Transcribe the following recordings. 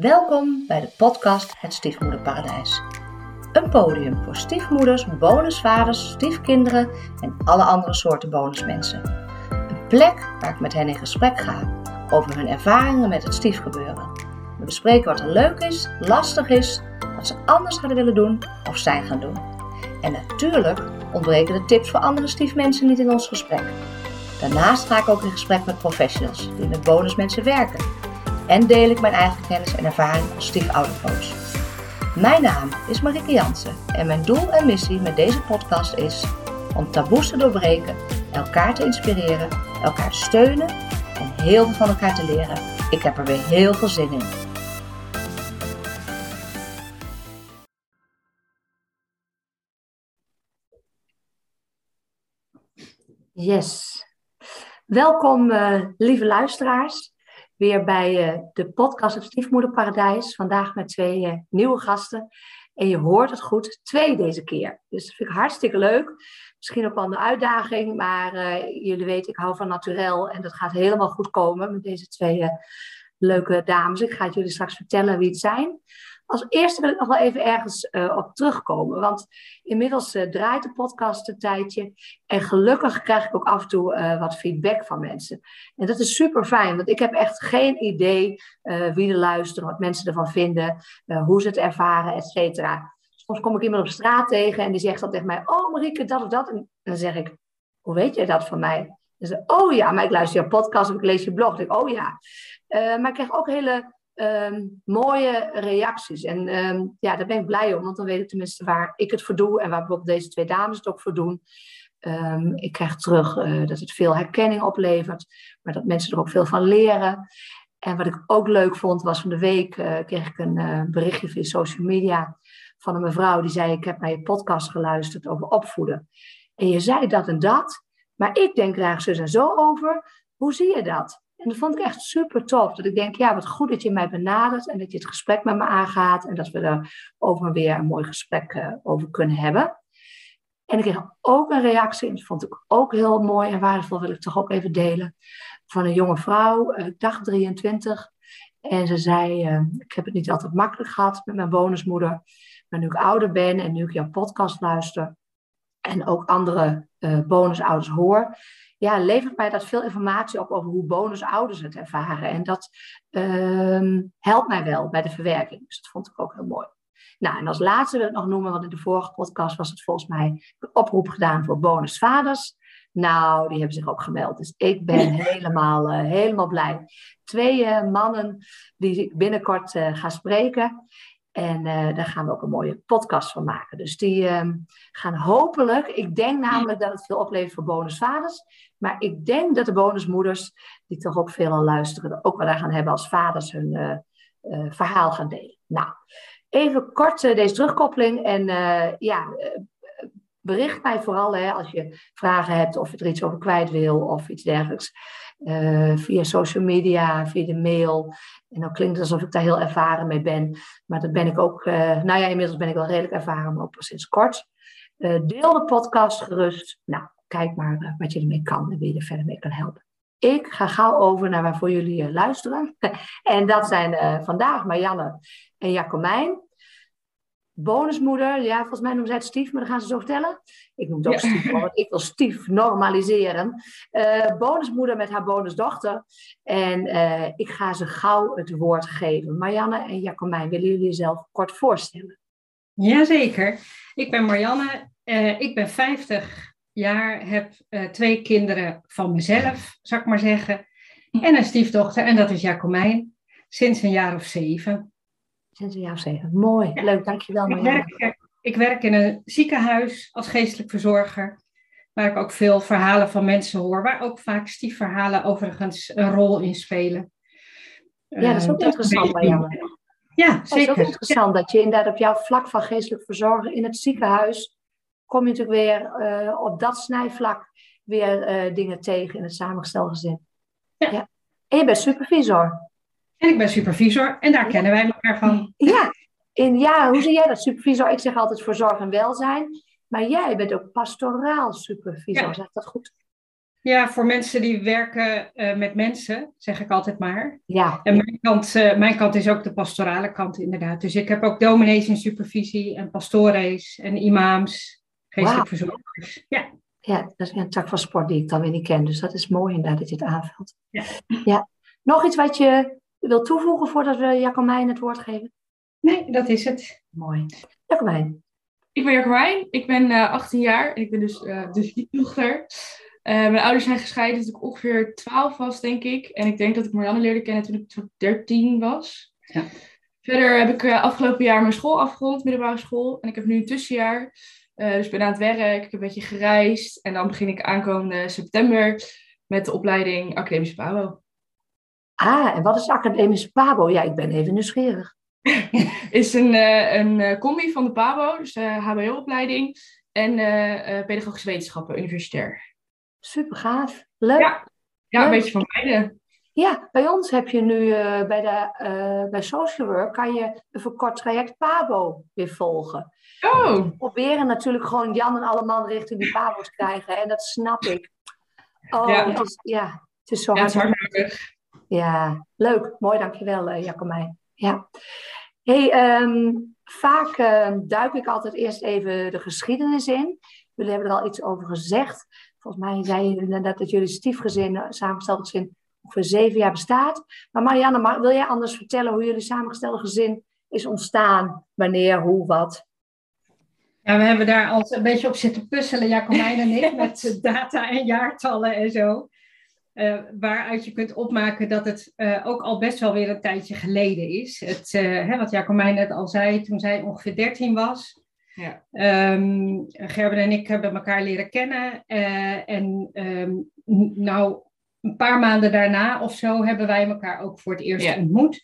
Welkom bij de podcast Het Stiefmoederparadijs. Een podium voor stiefmoeders, bonusvaders, stiefkinderen en alle andere soorten bonusmensen. Een plek waar ik met hen in gesprek ga over hun ervaringen met het stiefgebeuren. We bespreken wat er leuk is, lastig is, wat ze anders hadden willen doen of zijn gaan doen. En natuurlijk ontbreken de tips voor andere stiefmensen niet in ons gesprek. Daarnaast ga ik ook in gesprek met professionals die met bonusmensen werken. En deel ik mijn eigen kennis en ervaring als stiefoudercoach. Mijn naam is Marike Jansen en mijn doel en missie met deze podcast is om taboes te doorbreken, elkaar te inspireren, elkaar te steunen en heel veel van elkaar te leren. Ik heb er weer heel veel zin in. Yes. Welkom, uh, lieve luisteraars, weer bij uh, de podcast Het Stiefmoederparadijs. Vandaag met twee uh, nieuwe gasten. En je hoort het goed, twee deze keer. Dus dat vind ik hartstikke leuk. Misschien ook wel een uitdaging, maar jullie weten, ik hou van naturel. En dat gaat helemaal goed komen met deze twee leuke dames. Ik ga het jullie straks vertellen wie het zijn. Als eerste wil ik nog wel even ergens uh, op terugkomen. Want inmiddels uh, draait de podcast een tijdje. En gelukkig krijg ik ook af en toe uh, wat feedback van mensen. En dat is super fijn, want ik heb echt geen idee wie er luistert, wat mensen ervan vinden, hoe ze het ervaren, et cetera. Soms kom ik iemand op straat tegen en die zegt dan tegen mij: Oh, Marieke, dat of dat. En dan zeg ik: Hoe weet jij dat van mij? Dan zeg oh ja, maar ik luister je podcast of ik lees je blog. Dan denk oh ja. maar ik krijg ook hele um, mooie reacties. En um, ja, daar ben ik blij om, want dan weet ik tenminste waar ik het voor doe en waar bijvoorbeeld deze twee dames het ook voor doen. Um, ik krijg terug uh, dat het veel herkenning oplevert, maar dat mensen er ook veel van leren. En wat ik ook leuk vond, was van de week uh, kreeg ik een uh, berichtje via social media van een mevrouw die zei: Ik heb naar je podcast geluisterd over opvoeden. En je zei dat en dat, maar ik denk daar zo en zo over. Hoe zie je dat? En dat vond ik echt super tof. Dat ik denk, ja, wat goed dat je mij benadert en dat je het gesprek met me aangaat. En dat we er over weer een mooi gesprek uh, over kunnen hebben. En ik kreeg ook een reactie, en dat vond ik ook heel mooi en waardevol, wil ik toch ook even delen. Van een jonge vrouw, uh, dag 23. En ze zei, uh, ik heb het niet altijd makkelijk gehad met mijn bonusmoeder. Maar nu ik ouder ben en nu ik jouw podcast luister en ook andere bonusouders hoor, ja, levert mij dat veel informatie op over hoe bonusouders het ervaren. En dat uh, helpt mij wel bij de verwerking. Dus dat vond ik ook heel mooi. Nou, en als laatste wil ik nog noemen, want in de vorige podcast was het volgens mij een oproep gedaan voor bonusvaders. Nou, die hebben zich ook gemeld. Dus ik ben helemaal, uh, helemaal blij. Twee uh, mannen die ik binnenkort uh, ga spreken. En uh, daar gaan we ook een mooie podcast van maken. Dus die uh, gaan hopelijk, ik denk namelijk dat het veel oplevert voor bonusvaders. Maar ik denk dat de bonusmoeders, die toch ook veel al luisteren, ook wel daar gaan hebben als vaders hun uh, uh, verhaal gaan delen. Nou, even kort deze terugkoppeling. En ja, bericht mij vooral hè, als je vragen hebt of je er iets over kwijt wil of iets dergelijks. Uh, via social media, via de mail. En dan klinkt het alsof ik daar heel ervaren mee ben. Maar dat ben ik ook, uh, nou ja, inmiddels ben ik wel redelijk ervaren, maar ook pas sinds kort. Uh, deel de podcast gerust. Nou, kijk maar wat je ermee kan en wie je er verder mee kan helpen. Ik ga gauw over naar waarvoor jullie luisteren. en dat zijn vandaag Marianne en Jacomijn bonusmoeder, ja, volgens mij noemen zij het stief, maar dan gaan ze zo vertellen. Ik noem het ook ja. stief, want ik wil stief normaliseren. Uh, bonusmoeder met haar bonusdochter. En uh, ik ga ze gauw het woord geven. Marianne en Jacomijn, willen jullie jezelf kort voorstellen? Jazeker. Ik ben Marianne. Uh, ik ben 50 jaar, heb twee kinderen van mezelf, zou ik maar zeggen. En een stiefdochter, en dat is Jacomijn, sinds een jaar of zeven. Een jaar of zeven. Mooi, ja. leuk, dankjewel. Ik werk, ik werk in een ziekenhuis als geestelijk verzorger, waar ik ook veel verhalen van mensen hoor, waar ook vaak stiefverhalen overigens een rol in spelen. Ja, dat is ook uh, interessant bij jou. Ja, zeker. Dat is ook interessant dat je inderdaad op jouw vlak van geestelijk verzorgen in het ziekenhuis, kom je natuurlijk weer uh, op dat snijvlak weer uh, dingen tegen in het samengestelde gezin. Ja. ja. En je bent supervisor. En ik ben supervisor en daar kennen wij elkaar van. Ja, en ja, hoe zie jij dat supervisor? Ik zeg altijd voor zorg en welzijn. Maar jij bent ook pastoraal supervisor, ja. zeg dat goed? Ja, voor mensen die werken uh, met mensen, zeg ik altijd maar. Ja. En mijn kant, uh, mijn kant is ook de pastorale kant, inderdaad. Dus ik heb ook dominees in supervisie en pastores en imams, geestelijk wow. verzorgers. Ja. Ja, dat is een tak van sport die ik dan weer niet ken. Dus dat is mooi inderdaad dat je het aanvult. Ja. ja. Nog iets wat je wil toevoegen voordat we Jacomijn het woord geven? Nee, dat is het. Mooi. Jacomijn. Ik ben Jacomijn. Ik ben uh, 18 jaar en ik ben dus, uh, dus die dochter. Uh, mijn ouders zijn gescheiden toen ik ongeveer 12 was, denk ik. En ik denk dat ik Marianne leerde kennen toen ik 13 was. Ja. Verder heb ik uh, afgelopen jaar mijn school afgerond, middelbare school. En ik heb nu een tussenjaar. Uh, dus ik ben aan het werk, ik heb een beetje gereisd. En dan begin ik aankomende september met de opleiding Academische Pabo. Ah, en wat is Academische Pabo? Ja, ik ben even nieuwsgierig. is een, uh, een combi van de Pabo, dus HBO-opleiding. En pedagogische wetenschappen, universitair. Super gaaf. Leuk. Ja, ja een beetje van beide. Ja, bij ons heb je nu uh, bij, de, uh, bij Social Work kan je een verkort traject PABO weer volgen. Oh. We proberen natuurlijk gewoon Jan en alle man richting die PABO's krijgen. En dat snap ik. Oh, ja. Het is, ja, het is zo ja, hard. het is hard. Ja, leuk. Mooi, dankjewel uh, Jacomijn. Ja. Hey, um, vaak duik ik altijd eerst even de geschiedenis in. Jullie hebben er al iets over gezegd. Volgens mij zei je net dat jullie stiefgezin, samengesteld gezin, ongeveer zeven jaar bestaat. Maar Marianne, wil jij anders vertellen hoe jullie samengestelde gezin is ontstaan? Wanneer, hoe, wat? Ja, we hebben daar al een beetje op zitten puzzelen, Jacomijn en ik, met data en jaartallen en zo. Uh, waaruit je kunt opmaken dat het uh, ook al best wel weer een tijdje geleden is. Het, uh, hè, wat Jacomijn net al zei, toen zij ongeveer 13 was, Ja. Um, Gerben en ik hebben elkaar leren kennen. Uh, en um, nou, een paar maanden daarna of zo hebben wij elkaar ook voor het eerst Ja. ontmoet.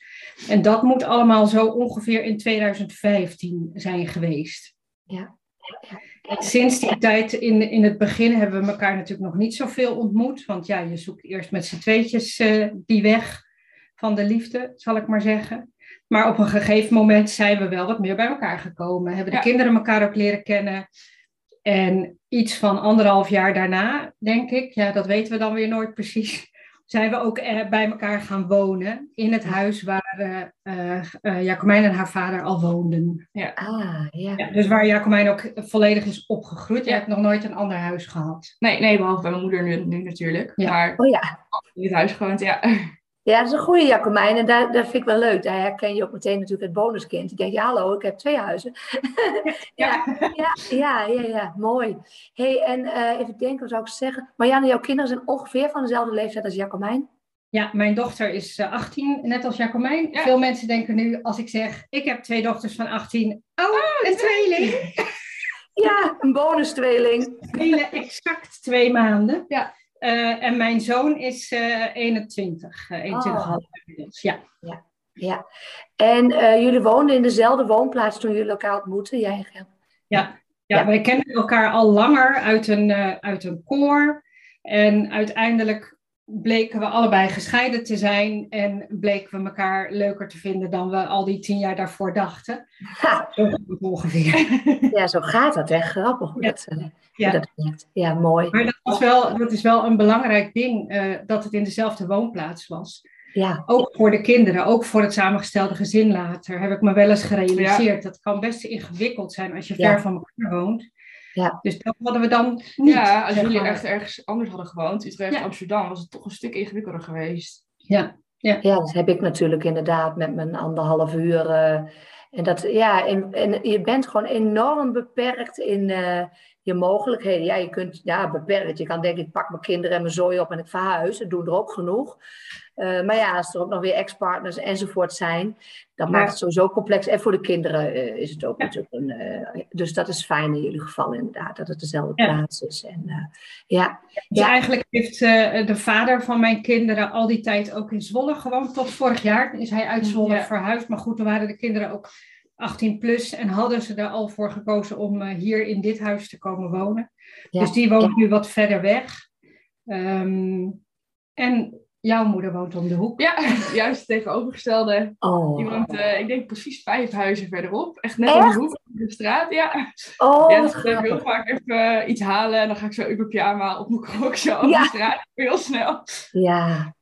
En dat moet allemaal zo ongeveer in 2015 zijn geweest. Ja. Sinds die tijd, in, in het begin, hebben we elkaar natuurlijk nog niet zoveel ontmoet. Want ja, je zoekt eerst met z'n tweetjes uh, die weg van de liefde, zal ik maar zeggen. Maar op een gegeven moment zijn we wel wat meer bij elkaar gekomen. Hebben de Ja. kinderen elkaar ook leren kennen. En iets van anderhalf jaar daarna, denk ik, ja, dat weten we dan weer nooit precies, zijn we ook bij elkaar gaan wonen. In het huis waar eh eh, Jacomijn en haar vader al woonden. Ah, ja. Ja, dus waar Jacomijn ook volledig is opgegroeid. Je Ja. hebt nog nooit een ander huis gehad. Nee, nee, behalve bij mijn moeder nu, nu natuurlijk. Ja. Maar Oh ja. in het huis gewoond, ja. Ja, dat is een goede Jacomijn. En daar, dat vind ik wel leuk. Daar herken je ook meteen natuurlijk het bonuskind. Die denkt, ja hallo, ik heb twee huizen. ja, ja, ja, ja, ja, mooi. hey, en eh, even denken, wat zou ik zeggen? Marianne, jouw kinderen zijn ongeveer van dezelfde leeftijd als Jacomijn. Ja, mijn dochter is eh, 18, net als Jacomijn. Ja. Veel mensen denken nu, als ik zeg, ik heb twee dochters van 18. Oh, een tweeling. Ja, een bonustweeling. Hele exact twee maanden. Ja. Eh, en mijn zoon is eh 21, eh 21,5 Oh. inmiddels. Ja. Ja. En eh, jullie woonden in dezelfde woonplaats toen jullie elkaar ontmoetten, jij en Gel. Ja, Ja. wij kennen elkaar al langer uit een, eh, uit een koor. En uiteindelijk bleken we allebei gescheiden te zijn. En bleken we elkaar leuker te vinden dan we al die tien jaar daarvoor dachten. Ha, ongeveer. ja, zo gaat dat, hè? Grappig hoe Ja. dat, eh, hoe Ja. dat werkt. Ja, mooi. Maar dat, was wel, dat is wel een belangrijk ding, eh, dat het in dezelfde woonplaats was. Ja, Ook voor de kinderen, ook voor het samengestelde gezin later, heb ik me wel eens gerealiseerd. Dat kan best ingewikkeld zijn als je Ja. ver van elkaar woont. Ja. Dus dat hadden we dan niet. ja, als zeg jullie echt ergens anders hadden gewoond, Utrecht, Ja. Amsterdam, was het toch een stuk ingewikkelder geweest. Ja, ja, dat heb ik natuurlijk inderdaad met mijn anderhalf uur. eh, en, dat, ja, en, en je bent gewoon enorm beperkt in eh, je mogelijkheden. Ja, je kunt, ja, beperkt. Je kan denken, ik pak mijn kinderen en mijn zooi op en ik verhuis. Dat doen er ook genoeg. Eh, maar ja, als er ook nog weer ex-partners enzovoort zijn, dan Ja. maakt het sowieso complex. En voor de kinderen eh, is het ook natuurlijk een. eh, dus dat is fijn in jullie geval inderdaad, dat het dezelfde plaats is. En, ja, dus Ja. eigenlijk heeft de vader van mijn kinderen al die tijd ook in Zwolle gewoond. Tot vorig jaar is hij uit Zwolle verhuisd. Maar goed, toen waren de kinderen ook 18 plus en hadden ze er al voor gekozen om hier in dit huis te komen wonen. Ja. Dus die woont nu wat verder weg. Ehm, en jouw moeder woont om de hoek. Ja, juist het tegenovergestelde. Oh. Die woont, eh, ik denk precies vijf huizen verderop. Echt net Echt? om de hoek op de straat, ja. Oh, ja, dus ik wil vaak even iets halen. En dan ga ik zo in mijn pyjama op mijn krok zo Ja. de straat. Heel snel. Ja,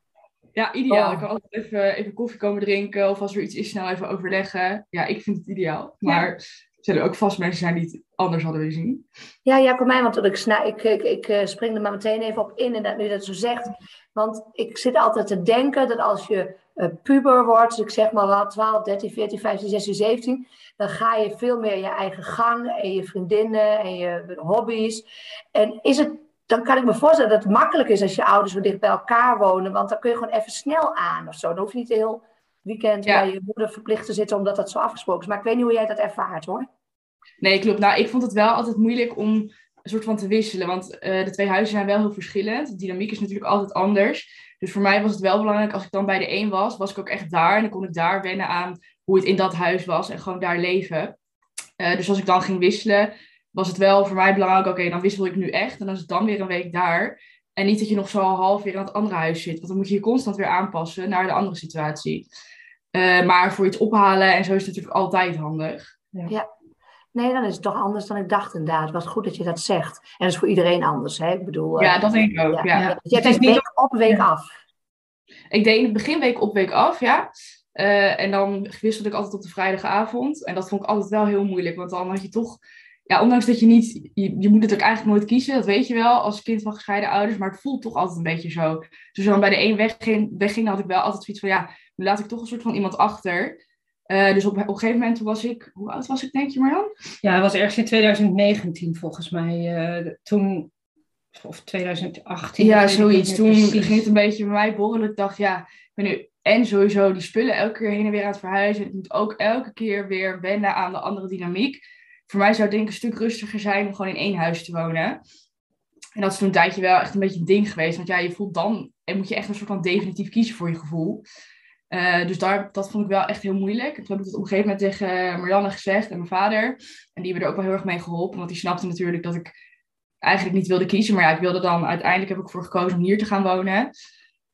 Ja, ideaal. Oh. Ik kan altijd even, even koffie komen drinken. Of als er iets is, snel even overleggen. Ja, ik vind het ideaal. Maar er zullen ook vast mensen zijn die het anders hadden willen zien. ja, ja, kom mij, want ik, ik, ik, ik eh, spring er maar meteen even op in en dat, nu dat zo zegt. Want ik zit altijd te denken dat als je eh, puber wordt, dus ik zeg maar wel 12, 13, 14, 15, 16, 17, dan ga je veel meer je eigen gang en je vriendinnen en je hobby's. En is het, dan kan ik me voorstellen dat het makkelijk is als je ouders zo dicht bij elkaar wonen, want dan kun je gewoon even snel aan of zo. Dan hoef je niet heel weekend Ja. bij je moeder verplicht te zitten omdat dat zo afgesproken is. Maar ik weet niet hoe jij dat ervaart hoor. Nee, klopt. Nou, ik vond het wel altijd moeilijk om een soort van te wisselen. Want eh, de twee huizen zijn wel heel verschillend. De dynamiek is natuurlijk altijd anders. Dus voor mij was het wel belangrijk, als ik dan bij de een was, was ik ook echt daar. En dan kon ik daar wennen aan hoe het in dat huis was en gewoon daar leven. Eh, dus als ik dan ging wisselen, was het wel voor mij belangrijk, oké, dan wissel ik nu echt. En dan is het dan weer een week daar. En niet dat je nog zo half weer aan het andere huis zit. Want dan moet je je constant weer aanpassen naar de andere situatie. Eh, maar voor iets ophalen en zo is het natuurlijk altijd handig. Nee, dan is het toch anders dan ik dacht inderdaad. Wat goed dat je dat zegt. En dat is voor iedereen anders, hè? Ik bedoel... eh, Ja, dat denk ik ook. ja. Ja. Ja. Je hebt Het is niet week op, week af. Ik deed in het begin week op week af, ja. Eh, en dan wisselde ik altijd op de vrijdagavond. En dat vond ik altijd wel heel moeilijk. Want dan had je toch... Ja, ondanks dat je niet... Je, je moet het ook eigenlijk nooit kiezen. Dat weet je wel als kind van gescheiden ouders. Maar het voelt toch altijd een beetje zo. Dus als je dan bij de een wegging, wegging had ik wel altijd zoiets van... Ja, nu laat ik toch een soort van iemand achter. Eh, dus op, op een gegeven moment was ik... Hoe oud was ik, denk je Marjan? Ja, het was ergens in 2019 volgens mij. eh, toen, of 2018. Ja, zoiets. Toen precies. ging het een beetje bij mij borrelen. Ik dacht, ja, ik ben nu en sowieso die spullen elke keer heen en weer aan het verhuizen. Ik moet ook elke keer weer wennen aan de andere dynamiek. Voor mij zou het denk ik een stuk rustiger zijn om gewoon in één huis te wonen. En dat is toen een tijdje wel echt een beetje een ding geweest. Want ja, je voelt dan, en moet je echt een soort van definitief kiezen voor je gevoel. Eh, dus daar, dat vond ik wel echt heel moeilijk. En toen heb ik het op een gegeven moment tegen Marianne gezegd en mijn vader. En die hebben er ook wel heel erg mee geholpen. Want die snapte natuurlijk dat ik eigenlijk niet wilde kiezen. Maar ja, ik wilde dan uiteindelijk heb ik ervoor gekozen om hier te gaan wonen.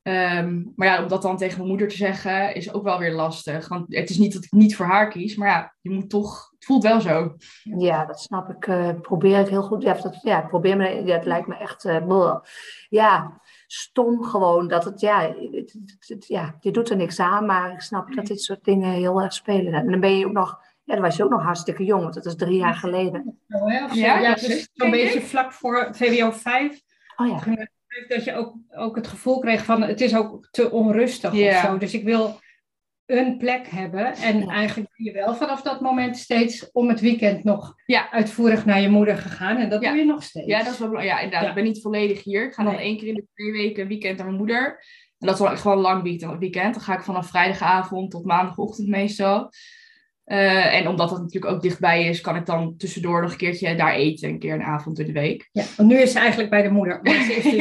Ehm, maar ja, om dat dan tegen mijn moeder te zeggen, is ook wel weer lastig. Want het is niet dat ik niet voor haar kies, maar ja, je moet toch, het voelt wel zo. Ja, dat snap ik. eh probeer ik heel goed. Ja, dat, ja, probeer me, het lijkt me echt. eh, ja, stom gewoon dat het. Ja, het, het- het- ja, je doet er niks aan, maar ik snap dat dit soort dingen heel erg spelen. En dan ben je ook nog. Ja, dan was je ook nog hartstikke jong, want dat is drie jaar geleden. Zo, hè, of zo. Ja, Ja, dus zo'n beetje vlak voor VWO 5. Oh ja. Dat je ook, ook het gevoel kreeg van het is ook te onrustig Ja. of zo. Dus ik wil een plek hebben. En Ja. eigenlijk ben je wel vanaf dat moment steeds om het weekend nog Ja. uitvoerig naar je moeder gegaan. En dat Ja. doe je nog steeds. Ja, dat is wel belangrijk. Ja, inderdaad. Ik ben niet volledig hier. Ik ga dan één keer in de twee weken een weekend naar mijn moeder. En dat is wel echt gewoon een lang weekend. Dan ga ik vanaf vrijdagavond tot maandagochtend meestal. Eh, en omdat dat natuurlijk ook dichtbij is, kan ik dan tussendoor nog een keertje daar eten. Een keer een avond in de week. Ja, want nu is ze eigenlijk bij de moeder. Ze is dus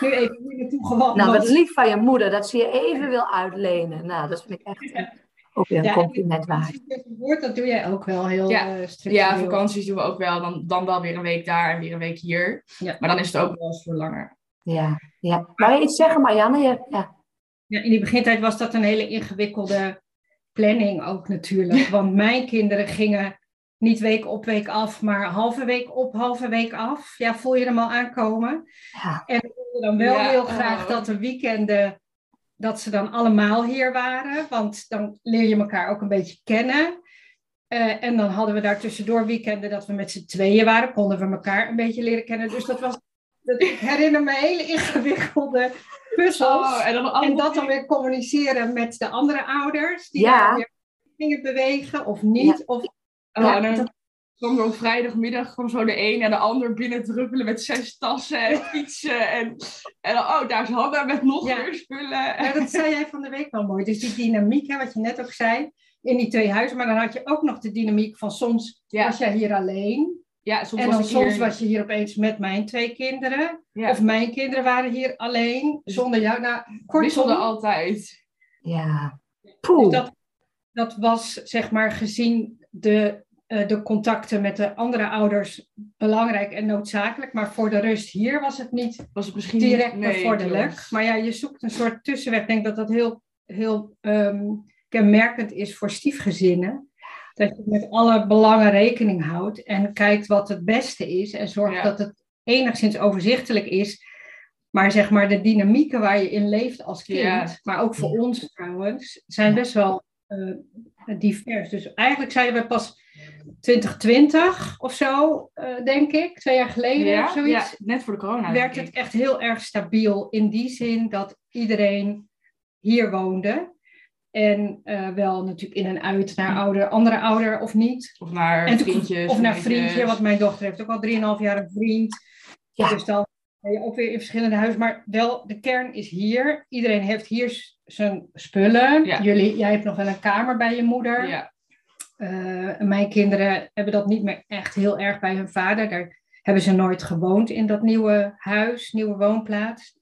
nu even hier naartoe gewandeld. Nou, wat lief van je moeder dat ze je even wil uitlenen. Nou, dat vind ik echt ook weer een Ja, compliment waard. Woord, dat doe jij ook wel heel Ja. eh. Ja, vakanties doen we ook wel. Dan, dan wel weer een week daar en weer een week hier. Ja. Maar dan is het ook wel eens voor langer. Ja, ja. Wou je iets zeggen, Marianne? Je- Ja. Ja, in die begintijd was dat een hele ingewikkelde planning ook natuurlijk. Want mijn kinderen gingen niet week op week af, maar halve week op, halve week af. Ja, voel je hem al aankomen? Ja. En ik wilde dan wel Ja, heel oh. graag dat de weekenden, dat ze dan allemaal hier waren. Want dan leer je elkaar ook een beetje kennen. Eh, en dan hadden we daar tussendoor weekenden dat we met z'n tweeën waren. Konden we elkaar een beetje leren kennen. Dus dat was, ik herinner me hele ingewikkelde puzzels. Oh, en dan En allemaal- dat dan weer communiceren met de andere ouders. Die Ja. dan weer gingen bewegen of niet. Of, Oh, Ja, en dan dat- kwam er op vrijdagmiddag kwam zo de een en de ander binnen druppelen met zes tassen en fietsen. En, en dan, oh, daar is Hanna met nog Ja. meer spullen. ja, dat zei jij van de week wel mooi. Dus die dynamiek, hè, wat je net ook zei, in die twee huizen. Maar dan had je ook nog de dynamiek van soms Ja. was jij hier alleen. Ja, soms en was dan soms hier... was je hier opeens met mijn twee kinderen. ja, Of mijn kinderen waren hier alleen, zonder jou. Nou, wisselde kortom, Ja. dus Poeh. dat, dat was zeg maar gezien de uh, de contacten met de andere ouders belangrijk en noodzakelijk. Maar voor de rust hier was het niet Was het misschien direct nee, bevorderlijk. Maar ja, je zoekt een soort tussenweg. Ik denk dat dat heel, heel ehm, kenmerkend is voor stiefgezinnen. Dat je met alle belangen rekening houdt en kijkt wat het beste is. En zorgt Ja. dat het enigszins overzichtelijk is. Maar zeg maar, de dynamieken waar je in leeft als kind, Ja. maar ook voor ons trouwens, zijn best wel eh, divers. Dus eigenlijk zeiden we pas 2020 of zo, eh, denk ik, twee jaar geleden Ja, of zoiets ja, net voor de corona. werd denk het echt heel erg stabiel in die zin dat iedereen hier woonde. En eh, wel natuurlijk in en uit naar ouder, andere ouder of niet. Of naar En toen- vriendjes. of naar vriendje, want mijn dochter heeft ook al 3,5 jaar een vriend. Ja. Dus dan ben je ook weer in verschillende huizen. Maar wel, de kern is hier. Iedereen heeft hier zijn spullen. Ja. Jullie, jij hebt nog wel een kamer bij je moeder. Ja, Eh, mijn kinderen hebben dat niet meer echt heel erg bij hun vader. Daar hebben ze nooit gewoond in dat nieuwe huis, nieuwe woonplaats.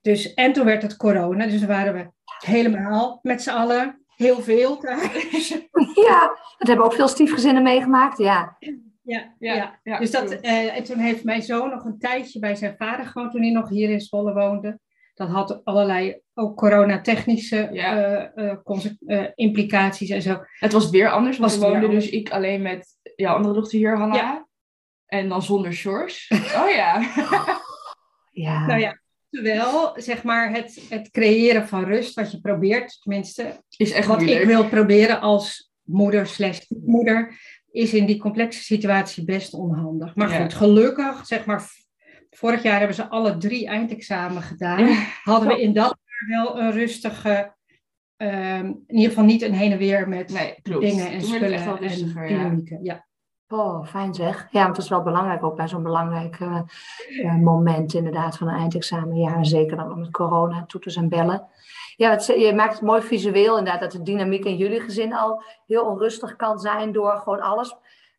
Dus, en toen werd het corona, dus dan waren we helemaal met z'n allen heel veel thuis. Ja, dat hebben ook veel stiefgezinnen meegemaakt. Ja, ja, ja, ja. ja, Dus dat, eh, en toen heeft mijn zoon nog een tijdje bij zijn vader gewoond toen hij nog hier in Zwolle woonde. Dat had allerlei ook coronatechnische Ja. eh, eh, implicaties en zo. Het was weer anders, want we woonden dus ik alleen met jouw andere dochter hier, Hanna. Ja. En dan zonder Sjors. Oh ja. ja. Nou ja, terwijl zeg maar het, het creëren van rust, wat je probeert, tenminste, Is echt wat moeilijk. ik wil proberen als moeder slash moeder, is in die complexe situatie best onhandig. Maar Ja. goed, gelukkig, zeg maar, vorig jaar hebben ze alle drie eindexamen gedaan. Ja. Hadden we in dat jaar wel een rustige, ehm, in ieder geval niet een heen en weer met Nee, dingen en spullen en rustiger, ja. Oh, fijn zeg. Ja, want dat is wel belangrijk ook bij zo'n belangrijk eh, eh, moment inderdaad van een eindexamen. Ja, en zeker dan met corona, toeters en bellen. Ja, het, je maakt het mooi visueel inderdaad, dat de dynamiek in jullie gezin al heel onrustig kan zijn door gewoon alles.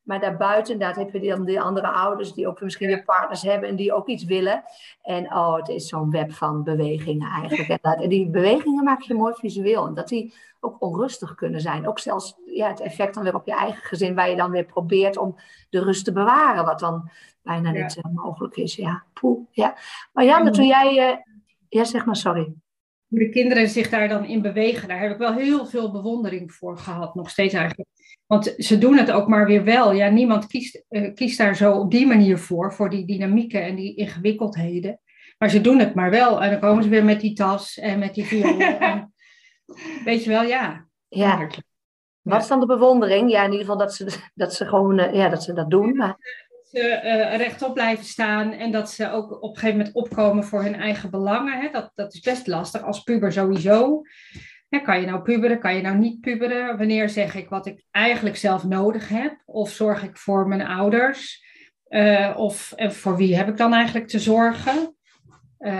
Maar daarbuiten inderdaad heb je dan die andere ouders die ook misschien weer partners hebben en die ook iets willen. En oh, het is zo'n web van bewegingen eigenlijk. inderdaad. En die bewegingen maak je mooi visueel. En dat die ook onrustig kunnen zijn. Ook zelfs ja, het effect dan weer op je eigen gezin, waar je dan weer probeert om de rust te bewaren, wat dan bijna Ja. niet eh, mogelijk is. Ja, poeh, ja. Maar Janne, toen jij... eh, ja, zeg maar, sorry. hoe de kinderen zich daar dan in bewegen, daar heb ik wel heel veel bewondering voor gehad, nog steeds eigenlijk. Want ze doen het ook maar weer wel. Ja, niemand kiest, eh, kiest daar zo op die manier voor, voor die dynamieken en die ingewikkeldheden. Maar ze doen het maar wel. En dan komen ze weer met die tas en met die viool. en, weet je wel, ja. Ja, wat is dan de bewondering? Ja, in ieder geval dat ze, dat ze gewoon eh, ja, dat, ze dat doen. Maar Ze eh, rechtop blijven staan en dat ze ook op een gegeven moment opkomen voor hun eigen belangen. Hè. Dat, dat is best lastig als puber sowieso. Kan je nou puberen, kan je nou niet puberen? Wanneer zeg ik wat ik eigenlijk zelf nodig heb? Of zorg ik voor mijn ouders? Eh, of en voor wie heb ik dan eigenlijk te zorgen? Eh,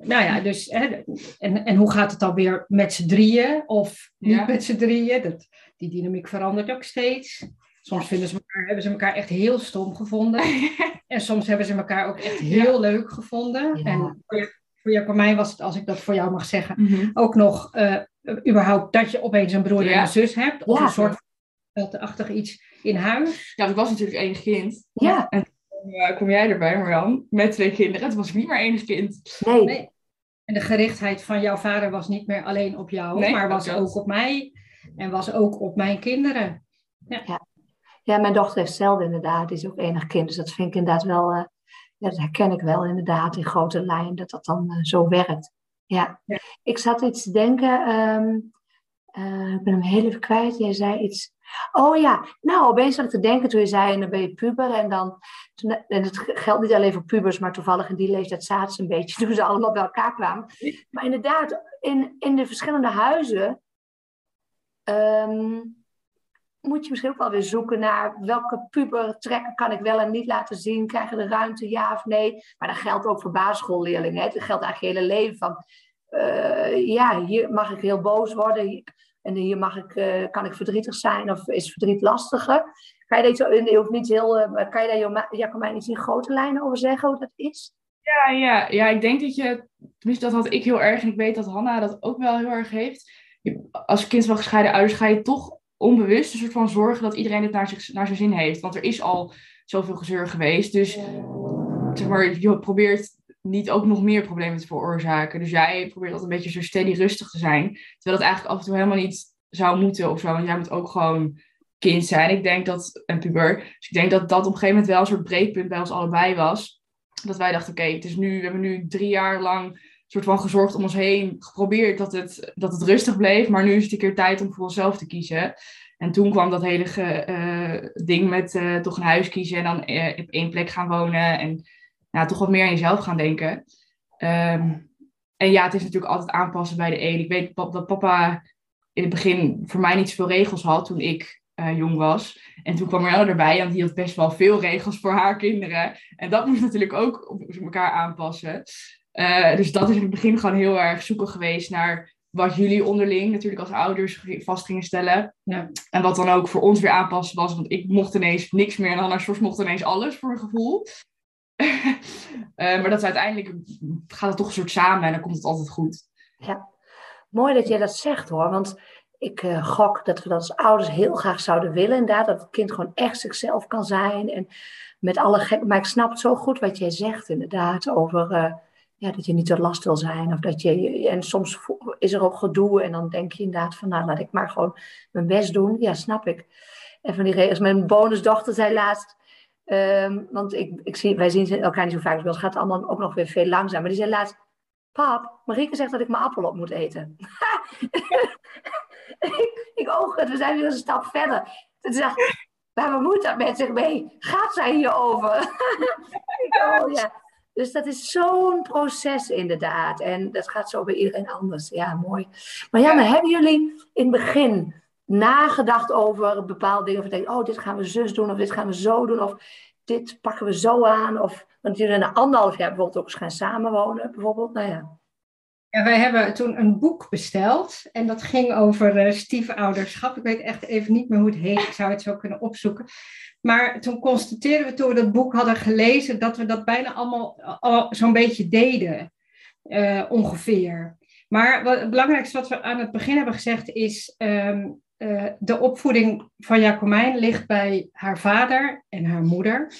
nou ja, dus hè, en, en hoe gaat het dan weer met z'n drieën of niet Ja. met z'n drieën? Dat, die dynamiek verandert ook steeds. Soms vinden ze elkaar, hebben ze elkaar echt heel stom gevonden. En soms hebben ze elkaar ook echt heel leuk gevonden. Ja. En voor, voor jou, voor mij was het, als ik dat voor jou mag zeggen, Mhm. ook nog eh, überhaupt dat je opeens een broer en Ja. een zus hebt. Of Ja. een soort achtig iets in huis. Ja, ik was natuurlijk enig kind. ja, En toen eh, kom jij erbij, Marjan, met twee kinderen. Toen was ik niet meer enig kind. nee. Nee. En de gerichtheid van jouw vader was niet meer alleen op jou, Nee, maar was dat ook op mij. En was ook op mijn kinderen. Ja, mijn dochter heeft hetzelfde inderdaad. Die is ook enig kind. Dus dat vind ik inderdaad wel... eh, ja, dat herken ik wel inderdaad in grote lijn. Dat dat dan eh, zo werkt. Ja. Ja. Ik zat iets te denken... ehm, eh, ik ben hem heel even kwijt. Jij zei iets... Oh ja, nou opeens zat ik te denken toen je zei... En dan ben je puber en dan... Toen, en het geldt niet alleen voor pubers, maar toevallig in die leeftijd zaten ze een beetje... Toen ze allemaal bij elkaar kwamen. Maar inderdaad, in, in de verschillende huizen... ehm, moet je misschien ook wel weer zoeken naar welke pubertrekken kan ik wel en niet laten zien. Krijgen de ruimte, ja of nee? Maar dat geldt ook voor basisschoolleerlingen. hè. Dat geldt eigenlijk je hele leven. Van, eh, ja, hier mag ik heel boos worden. En hier mag ik, eh, kan ik verdrietig zijn of is verdriet lastiger. Kan je, daar je hoeft niet heel, eh, kan je daar Jacomijn iets in grote lijnen over zeggen hoe dat is? Ja, ja, ja, ik denk dat je, tenminste dat had ik heel erg en ik weet dat Hanna dat ook wel heel erg heeft. Als kind van gescheiden ouders ga je toch onbewust een soort van zorgen dat iedereen het naar, zich, naar zijn zin heeft. Want er is al zoveel gezeur geweest. Dus zeg maar, je probeert niet ook nog meer problemen te veroorzaken. Dus jij probeert altijd een beetje zo steady rustig te zijn. Terwijl het eigenlijk af en toe helemaal niet zou moeten of zo. Want jij moet ook gewoon kind zijn. Ik denk dat, een puber. Dus ik denk dat dat op een gegeven moment wel een soort breekpunt bij ons allebei was. Dat wij dachten, oké, het is nu, we hebben nu drie jaar lang soort van gezorgd om ons heen, geprobeerd dat het, dat het rustig bleef. Maar nu is het een keer tijd om voor onszelf te kiezen. En toen kwam dat hele uh, ding met uh, toch een huis kiezen en dan op één plek gaan wonen. En ja, toch wat meer aan jezelf gaan denken. Um, en ja, het is natuurlijk altijd aanpassen bij de een. Ik weet dat papa in het begin voor mij niet zoveel regels had toen ik uh, jong was. En toen kwam er erbij, en die had best wel veel regels voor haar kinderen. En dat moest natuurlijk ook op elkaar aanpassen. Uh, dus dat is in het begin gewoon heel erg zoeken geweest naar wat jullie onderling natuurlijk als ouders vast gingen stellen. Ja. En wat dan ook voor ons weer aanpassen was. Want ik mocht ineens niks meer en Anna Sjors mocht ineens alles voor een gevoel. uh, maar dat uiteindelijk gaat het toch een soort samen en dan komt het altijd goed. Ja, mooi dat jij dat zegt hoor. Want ik uh, gok dat we dat als ouders heel graag zouden willen. Inderdaad, dat het kind gewoon echt zichzelf kan zijn. En met alle gek. Maar ik snap het zo goed wat jij zegt, inderdaad. Over uh, ja, dat je niet te last wil zijn. Of dat je. En soms is er ook gedoe. En dan denk je inderdaad van, nou, laat ik maar gewoon mijn best doen. Ja, snap ik. En van die regels. Mijn bonusdochter zei laatst. Um, want ik, ik zie, wij zien elkaar niet zo vaak. Dus het gaat allemaal ook nog weer veel langzamer. Maar die zei laatst. Pap, Marieke zegt dat ik mijn appel op moet eten. ik, ik oog het, we zijn weer een stap verder. Toen dacht ik, waar moet dat met zich mee? Gaat zij hierover? oh, ja. Dus dat is zo'n proces inderdaad. En dat gaat zo bij iedereen anders. Ja, mooi. Maar ja, maar hebben jullie in het begin nagedacht over bepaalde dingen? Of denken, oh, dit gaan we zus doen, of dit gaan we zo doen, of dit pakken we zo aan. Of, want jullie na anderhalf jaar bijvoorbeeld ook eens gaan samenwonen, bijvoorbeeld. Nou ja. Wij hebben toen een boek besteld en dat ging over uh, stiefouderschap. Ik weet echt even niet meer hoe het heet, ik zou het zo kunnen opzoeken. Maar toen constateerden we toen we dat boek hadden gelezen dat we dat bijna allemaal al zo'n beetje deden, uh, ongeveer. Maar wat, het belangrijkste wat we aan het begin hebben gezegd is, um, uh, de opvoeding van Jacomijn ligt bij haar vader en haar moeder.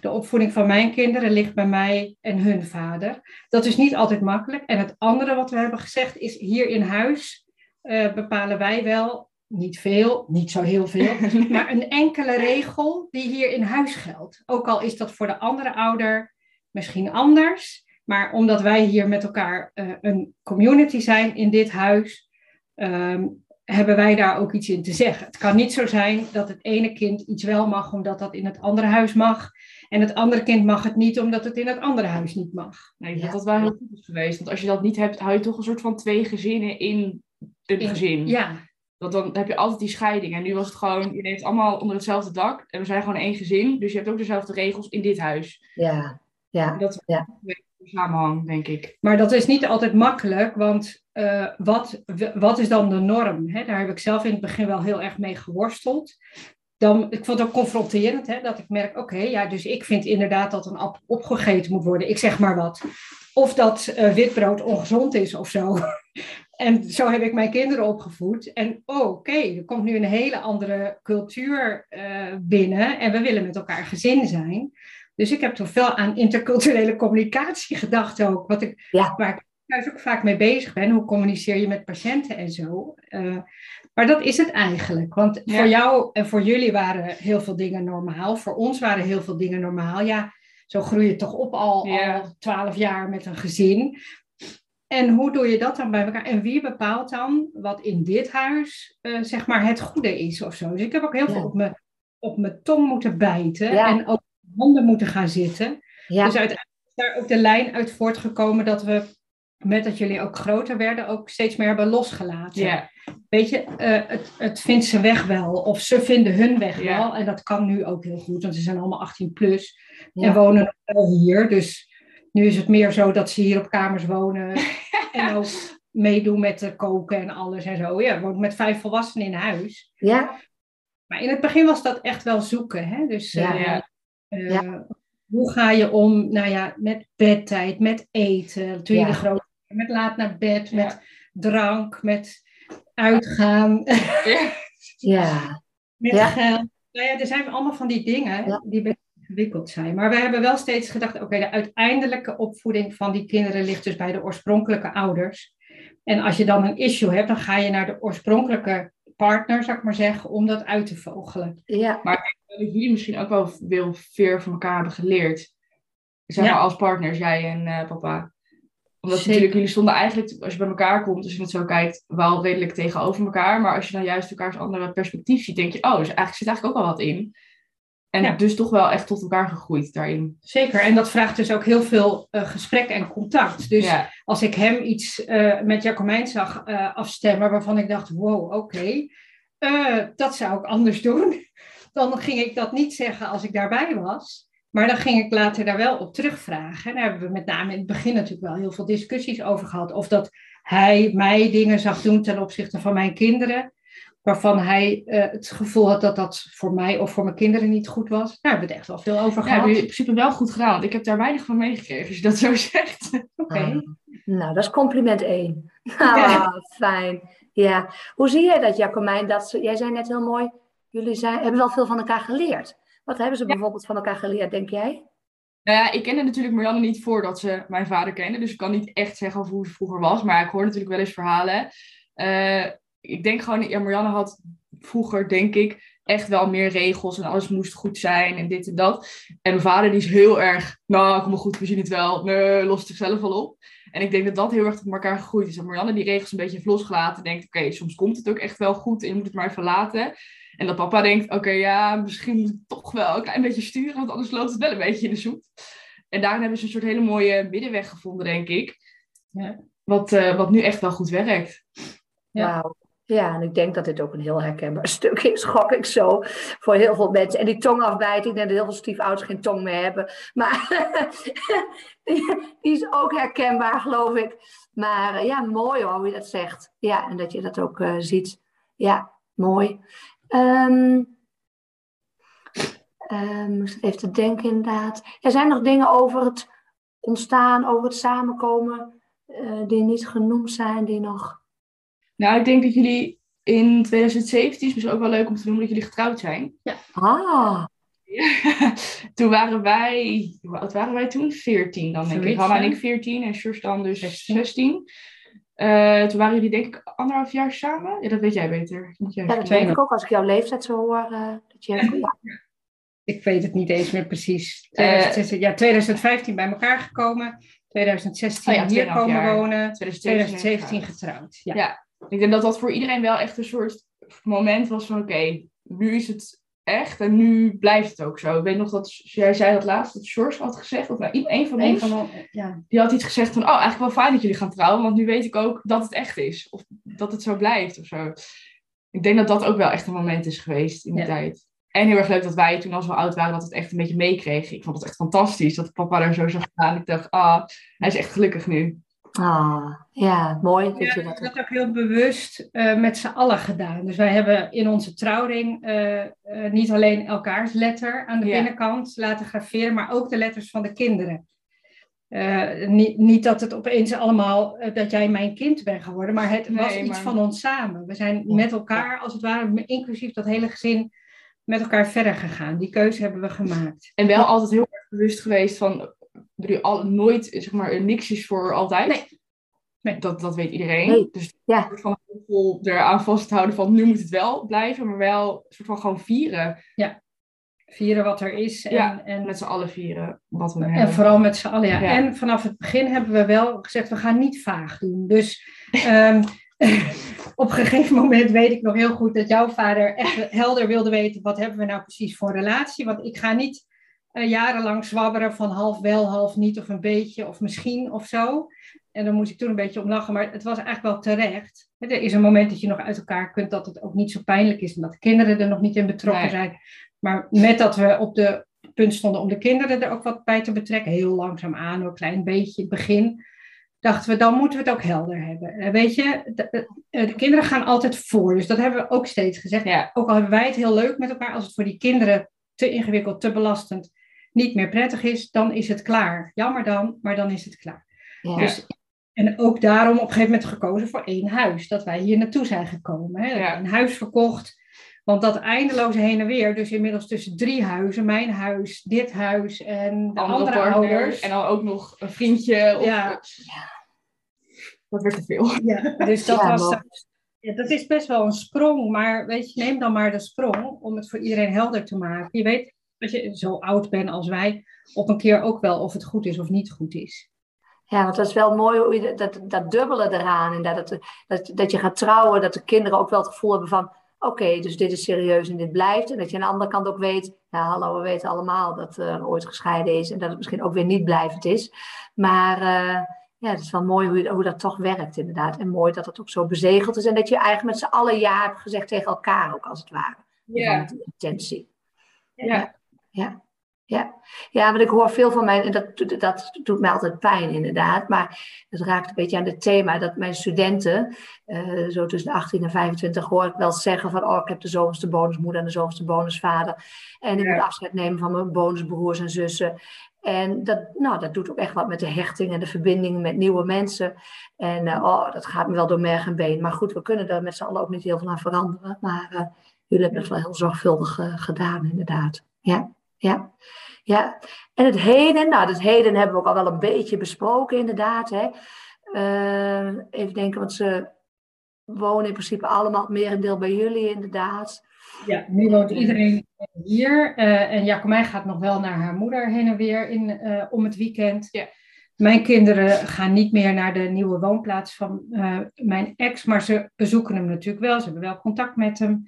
De opvoeding van mijn kinderen ligt bij mij en hun vader. Dat is niet altijd makkelijk. En het andere wat we hebben gezegd is hier in huis uh, bepalen wij wel, niet veel, niet zo heel veel, maar een enkele regel die hier in huis geldt. Ook al is dat voor de andere ouder misschien anders. Maar omdat wij hier met elkaar uh, een community zijn in dit huis, um, hebben wij daar ook iets in te zeggen. Het kan niet zo zijn dat het ene kind iets wel mag omdat dat in het andere huis mag. En het andere kind mag het niet omdat het in het andere huis niet mag. Nee, dat dat wel heel goed is geweest. Want als je dat niet hebt, hou je toch een soort van twee gezinnen in een gezin. Ja. Want dan heb je altijd die scheiding. En nu was het gewoon, je neemt allemaal onder hetzelfde dak. En we zijn gewoon één gezin. Dus je hebt ook dezelfde regels in dit huis. Ja, ja. En dat is ja. een samenhang, denk ik. Maar dat is niet altijd makkelijk, want uh, wat, wat is dan de norm? Hè? Daar heb ik zelf in het begin wel heel erg mee geworsteld. Dan, ik vond het ook confronterend, hè, dat ik merk, oké, ja, dus ik vind inderdaad dat een appel opgegeten moet worden. Ik zeg maar wat. Of dat uh, witbrood ongezond is of zo. En zo heb ik mijn kinderen opgevoed. En oh, oké, er komt nu een hele andere cultuur uh, binnen en we willen met elkaar gezin zijn. Dus ik heb toch veel aan interculturele communicatie gedacht ook. Wat ik, ja. Waar ik thuis ook vaak mee bezig ben. Hoe communiceer je met patiënten en zo. Uh, maar dat is het eigenlijk. Want ja. voor jou en voor jullie waren heel veel dingen normaal. Voor ons waren heel veel dingen normaal. Ja, zo groei je toch op al twaalf ja. jaar met een gezin. En hoe doe je dat dan bij elkaar? En wie bepaalt dan wat in dit huis, uh, zeg maar, het goede is of zo? Dus ik heb ook heel ja. veel op mijn, op mijn tong moeten bijten. En ook handen moeten gaan zitten. Dus uiteindelijk is daar ook de lijn uit voortgekomen dat we met dat jullie ook groter werden, ook steeds meer hebben losgelaten. Yeah. Weet je, uh, het, het vindt ze weg wel, of ze vinden hun weg wel. En dat kan nu ook heel goed, want ze zijn allemaal 18 plus en wonen wel hier. Dus nu is het meer zo dat ze hier op kamers wonen en ook meedoen met koken en alles en zo. Ja, woont met vijf volwassenen in huis. Ja. Maar in het begin was dat echt wel zoeken, hè? Dus uh, uh, hoe ga je om, nou ja, met bedtijd, met eten, toen je de grote met laat naar bed, met drank, met uitgaan. Ja. Ja. Met Ja. geld. Nou ja, er zijn allemaal van die dingen Ja. die best ingewikkeld zijn. Maar we hebben wel steeds gedacht, oké, de uiteindelijke opvoeding van die kinderen ligt dus bij de oorspronkelijke ouders. En als je dan een issue hebt, dan ga je naar de oorspronkelijke partner, zou ik maar zeggen, om dat uit te vogelen. Ja. dat jullie misschien ook wel veel veel van elkaar hebben geleerd. Zeg Ja. maar als partners, jij en eh, papa. Omdat Zeker. natuurlijk, jullie stonden eigenlijk, als je bij elkaar komt, als je het zo kijkt, wel redelijk tegenover elkaar. Maar als je dan juist elkaars andere perspectief ziet, denk je, oh, dus eigenlijk zit eigenlijk ook al wat in. En Ja. dus toch wel echt tot elkaar gegroeid daarin. Zeker, en dat vraagt dus ook heel veel eh, gesprek en contact. Dus ja. als ik hem iets eh, met Jacomijn zag eh, afstemmen waarvan ik dacht, wow, oké, dat zou ik anders doen. Dan ging ik dat niet zeggen als ik daarbij was. Maar dan ging ik later daar wel op terugvragen. En daar hebben we met name in het begin natuurlijk wel heel veel discussies over gehad. Of dat hij mij dingen zag doen ten opzichte van mijn kinderen. Waarvan hij eh, het gevoel had dat dat voor mij of voor mijn kinderen niet goed was. Daar hebben we het echt wel veel over Ja, gehad. hebben jullie in principe wel goed gedaan, want ik heb daar weinig van meegekregen, als je dat zo zegt. Oké. Ah, Nou, dat is compliment één. Ah, fijn. Ja. Hoe zie jij dat, Jacomijn? Dat ze, jij zei net heel mooi, jullie zijn, hebben wel veel van elkaar geleerd. Wat hebben ze bijvoorbeeld van elkaar geleerd, denk jij? Nou ja, ik kende natuurlijk Marianne niet voordat ze mijn vader kende. Dus ik kan niet echt zeggen over hoe ze vroeger was. Maar ik hoor natuurlijk wel eens verhalen. Eh, ik denk gewoon, ja, Marianne had vroeger, denk ik, echt wel meer regels. En alles moest goed zijn en dit en dat. En mijn vader die is heel erg, nou, kom maar goed, we zien het wel. Nee, lost zichzelf wel op. En ik denk dat dat heel erg tot elkaar gegroeid is. En Marianne die regels een beetje heeft losgelaten. Denkt, oké, soms komt het ook echt wel goed en je moet het maar even laten. En dat papa denkt, oké, ja, misschien moet ik toch wel een klein beetje sturen, want anders loopt het wel een beetje in de soep. En daarin hebben ze een soort hele mooie middenweg gevonden, denk ik. Ja. Wat, eh, wat nu echt wel goed werkt. Ja. Wauw. Ja, en ik denk dat dit ook een heel herkenbaar stuk is, gok ik zo, voor heel veel mensen. En die tongafbijting, ik denk dat heel veel stiefouders geen tong meer hebben. Maar die, is ook herkenbaar, geloof ik. Maar eh, ja, mooi hoor, hoe je dat zegt. Ja, en dat je dat ook eh, ziet. Ja, mooi. Ehm ehm, moest even te denken inderdaad. Er zijn nog dingen over het ontstaan, over het samenkomen, eh, die niet genoemd zijn, die nog... Nou, ik denk dat jullie in 2017, is misschien ook wel leuk om te noemen, dat jullie getrouwd zijn. Ah, toen waren wij, hoe oud waren wij toen? 14 dan denk ik. Hanna en ja. ik 14 en Sjors dan dus 16. 16. Eh, toen waren jullie denk ik anderhalf jaar samen. Ja, dat weet jij beter. Dat moet jij ja, dat weet ik ook als ik jouw leeftijd zo hoor. eh, dat je, ja. Ik weet het niet eens meer precies. Eh, 2016, ja, 2015 bij elkaar gekomen. 2016 Oh ja, hier 2,5 komen jaar. wonen. 2017 2017 getrouwd. Ja. Ik denk dat dat voor iedereen wel echt een soort moment was van oké, nu is het echt en nu blijft het ook zo. Ik weet nog dat jij zei dat laatst, dat George had gezegd, of nou, een van ons, van ja. die had iets gezegd van, oh, eigenlijk wel fijn dat jullie gaan trouwen, want nu weet ik ook dat het echt is. Of dat het zo blijft of zo. Ik denk dat dat ook wel echt een moment is geweest in die Ja. tijd. En heel erg leuk dat wij toen als we oud waren, dat het echt een beetje meekregen. Ik vond het echt fantastisch dat papa daar zo zag staan. Ik dacht, ah, hij is echt gelukkig nu. Ah, ja, mooi dat Ja, je dat dat ook heel bewust eh, met z'n allen gedaan. Dus wij hebben in onze trouwring eh, eh, niet alleen elkaars letter aan de Ja. binnenkant laten graveren, maar ook de letters van de kinderen. Niet, niet dat het opeens allemaal, dat jij mijn kind bent geworden, maar het was Nee, iets maar- van ons samen. We zijn met elkaar, als het ware, inclusief dat hele gezin, met elkaar verder gegaan. Die keuze hebben we gemaakt. En wel altijd heel erg bewust geweest van, bedoel, al, nooit, zeg maar, niks is voor altijd. Nee. Nee. Dat, dat weet iedereen. Nee. Dus Ja. van heel eraan vasthouden van, nu moet het wel blijven, maar wel een soort van gewoon vieren. Vieren wat er is. En, Ja, en Met z'n allen vieren wat we En hebben. vooral met z'n allen, ja. Ja. En vanaf het begin hebben we wel gezegd, we gaan niet vaag doen. Dus ehm, op een gegeven moment weet ik nog heel goed dat jouw vader echt helder wilde weten, wat hebben we nou precies voor relatie? Want ik ga niet eh, jarenlang zwabberen van half wel, half niet, of een beetje, of misschien, of zo. En dan moest ik toen een beetje om lachen, maar het was eigenlijk wel terecht. Er is een moment dat je nog uit elkaar kunt, dat het ook niet zo pijnlijk is, en dat de kinderen er nog niet in betrokken Nee. zijn. Maar met dat we op de punt stonden om de kinderen er ook wat bij te betrekken, heel langzaam aan, een klein beetje, het begin, dachten we, dan moeten we het ook helder hebben. Eh, Weet je, de, eh, de kinderen gaan altijd voor, dus dat hebben we ook steeds gezegd. Ja, Ook al hebben wij het heel leuk met elkaar, als het voor die kinderen te ingewikkeld, te belastend, niet meer prettig is, dan is het klaar. Jammer dan, maar dan is het klaar. Ja. Dus, en ook daarom op een gegeven moment gekozen voor één huis, dat wij hier naartoe zijn gekomen. Hè? Ja. Een huis verkocht, Want dat eindeloze heen en weer, dus inmiddels tussen drie huizen, mijn huis, dit huis en de andere, ouders. En dan ook nog een vriendje. Of, Ja. Dat werd te veel. Ja, dus dat Ja, was. maar- Ja, dat is best wel een sprong, maar weet je, neem dan maar de sprong om het voor iedereen helder te maken. Je weet, als je zo oud bent als wij, op een keer ook wel of het goed is of niet goed is. Ja, want dat is wel mooi hoe je dat, dat dubbele eraan. En dat, het- dat, dat je gaat trouwen, dat de kinderen ook wel het gevoel hebben van... Oké, dus dit is serieus en dit blijft. En dat je aan de andere kant ook weet... Ja, hallo, we weten allemaal dat er ooit gescheiden is. En dat het misschien ook weer niet blijvend is. Maar eh, ja, het is wel mooi hoe, hoe dat toch werkt inderdaad. En mooi dat het ook zo bezegeld is. En dat je eigenlijk met z'n allen ja hebt gezegd tegen elkaar ook, als het ware. Ja. Van intentie. Ja. Ja, ja. ja, want ik hoor veel van mijn, en dat, doet- dat doet mij altijd pijn inderdaad, maar het raakt een beetje aan het thema dat mijn studenten, eh, zo tussen de 18 en 25, hoor ik wel zeggen van, oh, ik heb de zoveelste bonusmoeder en de zoveelste bonusvader en ik Ja. moet afscheid nemen van mijn bonusbroers en zussen. En dat, nou, dat doet ook echt wat met de hechting en de verbinding met nieuwe mensen. En eh, oh, dat gaat me wel door merg en been. Maar goed, we kunnen er met z'n allen ook niet heel veel aan veranderen. Maar eh, jullie hebben het wel heel zorgvuldig gedaan, inderdaad. Ja, ja, ja. En het heden, nou, het heden hebben we ook al wel een beetje besproken, inderdaad. Hè. Eh, even denken, want ze wonen in principe allemaal merendeel bij jullie, inderdaad. Ja, nu woont iedereen hier. eh, en Jacomijn gaat nog wel naar haar moeder heen en weer in, eh, om het weekend. Ja. Mijn kinderen gaan niet meer naar de nieuwe woonplaats van eh, mijn ex, maar ze bezoeken hem natuurlijk wel. Ze hebben wel contact met hem.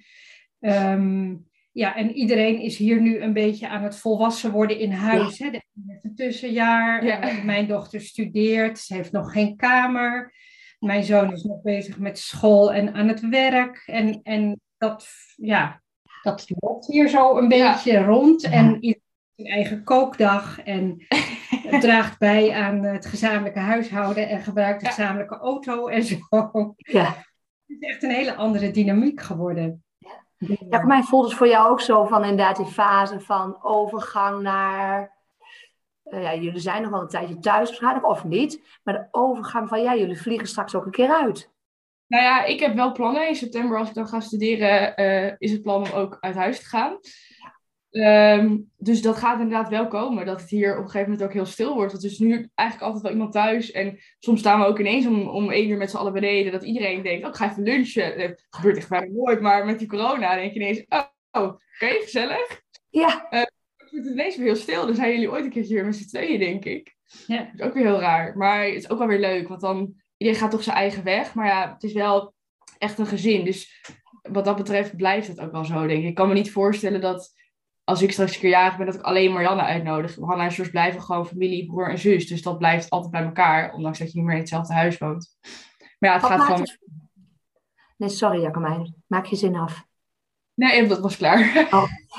Ehm, ja, en iedereen is hier nu een beetje aan het volwassen worden in huis. Hè? De heeft een tussenjaar. Ja. Mijn dochter studeert. Ze heeft nog geen kamer. Mijn zoon is nog bezig met school en aan het werk. En, en dat, ja, dat loopt hier zo een Ja. beetje rond. Ja. En iedereen heeft zijn eigen kookdag. En draagt bij aan het gezamenlijke huishouden. En gebruikt de Ja. gezamenlijke auto en zo. Ja. Het is echt een hele andere dynamiek geworden. Ja, voor mij voelt het voor jou ook zo van inderdaad die fase van overgang naar. eh, ja, jullie zijn nog wel een tijdje thuis waarschijnlijk, of niet. Maar de overgang van ja, jullie vliegen straks ook een keer uit. Nou ja, ik heb wel plannen. In september, als ik dan ga studeren, eh, is het plan om ook uit huis te gaan. Ehm, dus dat gaat inderdaad wel komen. Dat het hier op een gegeven moment ook heel stil wordt. Want er is nu eigenlijk altijd wel iemand thuis. En soms staan we ook ineens om, om één uur met z'n allen beneden. Dat iedereen denkt, oh, ik ga even lunchen. Dat gebeurt echt bijna nooit. Maar met die corona denk je ineens, oh, oh, oké, gezellig. Ja, Het wordt ineens weer heel stil. Dan zijn jullie ooit een keertje weer met z'n tweeën, denk ik. Ja. Dat is ook weer heel raar. Maar het is ook wel weer leuk. Want dan, iedereen gaat toch zijn eigen weg. Maar ja, het is wel echt een gezin. Dus wat dat betreft blijft het ook wel zo, denk ik. Ik kan me niet voorstellen dat als ik straks een keer jarig ben, dat ik alleen Marianne uitnodig. Hanna en Jos blijven gewoon familie, broer en zus. Dus dat blijft altijd bij elkaar. Ondanks dat je niet meer in hetzelfde huis woont. Maar ja, het wat gaat gewoon... het... Nee, sorry Jacomijn, maak je zin af. Nee, dat was klaar.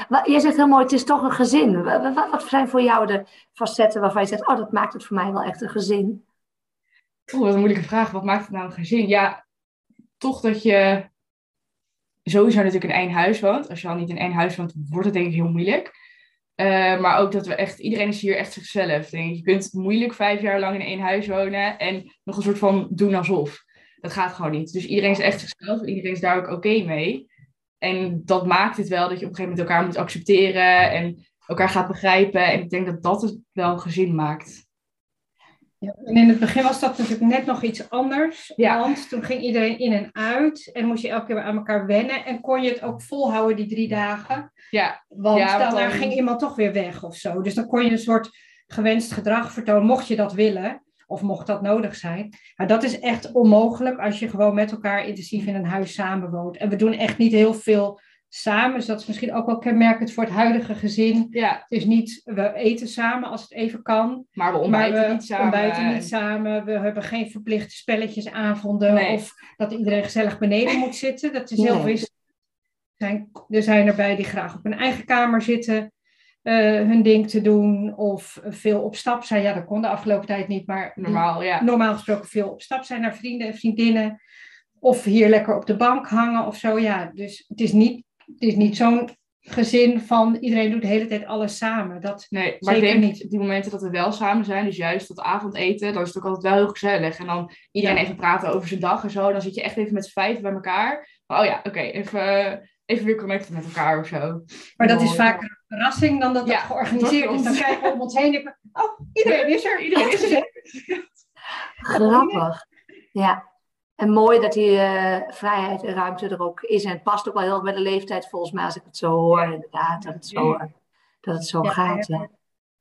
Wa- Je zegt heel mooi, het is toch een gezin. Wa- wa- Wat, wat zijn voor jou de facetten waarvan je zegt, oh, dat maakt het voor mij wel echt een gezin? Oeh, wat een moeilijke vraag. Wat maakt het nou een gezin? Ja, toch dat je sowieso natuurlijk in één huis woont. Als je al niet in één huis woont, wordt het denk ik heel moeilijk. Eh, maar ook dat we echt, iedereen is hier echt zichzelf. Denk. Je kunt moeilijk vijf jaar lang in één huis wonen en nog een soort van doen alsof. Dat gaat gewoon niet. Dus iedereen is echt zichzelf en iedereen is daar ook oké mee. En dat maakt het wel dat je op een gegeven moment elkaar moet accepteren en elkaar gaat begrijpen. En ik denk dat dat het wel gezin maakt. Ja, en in het begin was dat natuurlijk net nog iets anders. Ja. Want toen ging iedereen in en uit. En moest je elke keer weer aan elkaar wennen. En kon je het ook volhouden die drie dagen. Ja, Want Ja, want daarna dan- ging iemand toch weer weg of zo. Dus dan kon je een soort gewenst gedrag vertonen. Mocht je dat willen. Of mocht dat nodig zijn. Maar dat is echt onmogelijk als je gewoon met elkaar intensief in een huis samenwoont. En we doen echt niet heel veel samen. Dus dat is misschien ook wel kenmerkend voor het huidige gezin. ja, Het is niet, we eten samen als het even kan. maar we Maar ontbijten we niet samen. ontbijten niet en- samen. We hebben geen verplichte spelletjesavonden. Nee. Of dat iedereen gezellig beneden moet zitten. Dat is heel. Er zijn, er zijn erbij die graag op hun eigen kamer zitten. eh, hun ding te doen. Of veel op stap zijn. Ja, dat kon de afgelopen tijd niet. Maar Normaal, ja. normaal gesproken veel op stap zijn naar vrienden en vriendinnen. Of hier lekker op de bank hangen of zo. Ja, dus het is niet, het is niet zo'n gezin van iedereen doet de hele tijd alles samen. Dat, Nee, maar Zeker ik denk niet. die momenten dat we wel samen zijn, dus juist dat avondeten, dan is het ook altijd wel heel gezellig. En dan iedereen Ja. even praten over zijn dag en zo. Dan zit je echt even met z'n vijf bij elkaar. Oh ja, oké, even, even weer connecten met elkaar of zo. Maar dat is vaker een verrassing dan dat Ja, het georganiseerd dat is. Dan kijken we om ons heen en denken we, oh, iedereen is er, iedereen is er. Grappig. Ja. En mooi dat die eh, vrijheid en ruimte er ook is. En het past ook wel heel erg bij de leeftijd volgens mij, als ik het zo hoor. Inderdaad, dat het zo, eh, dat het zo Ja, gaat. ja.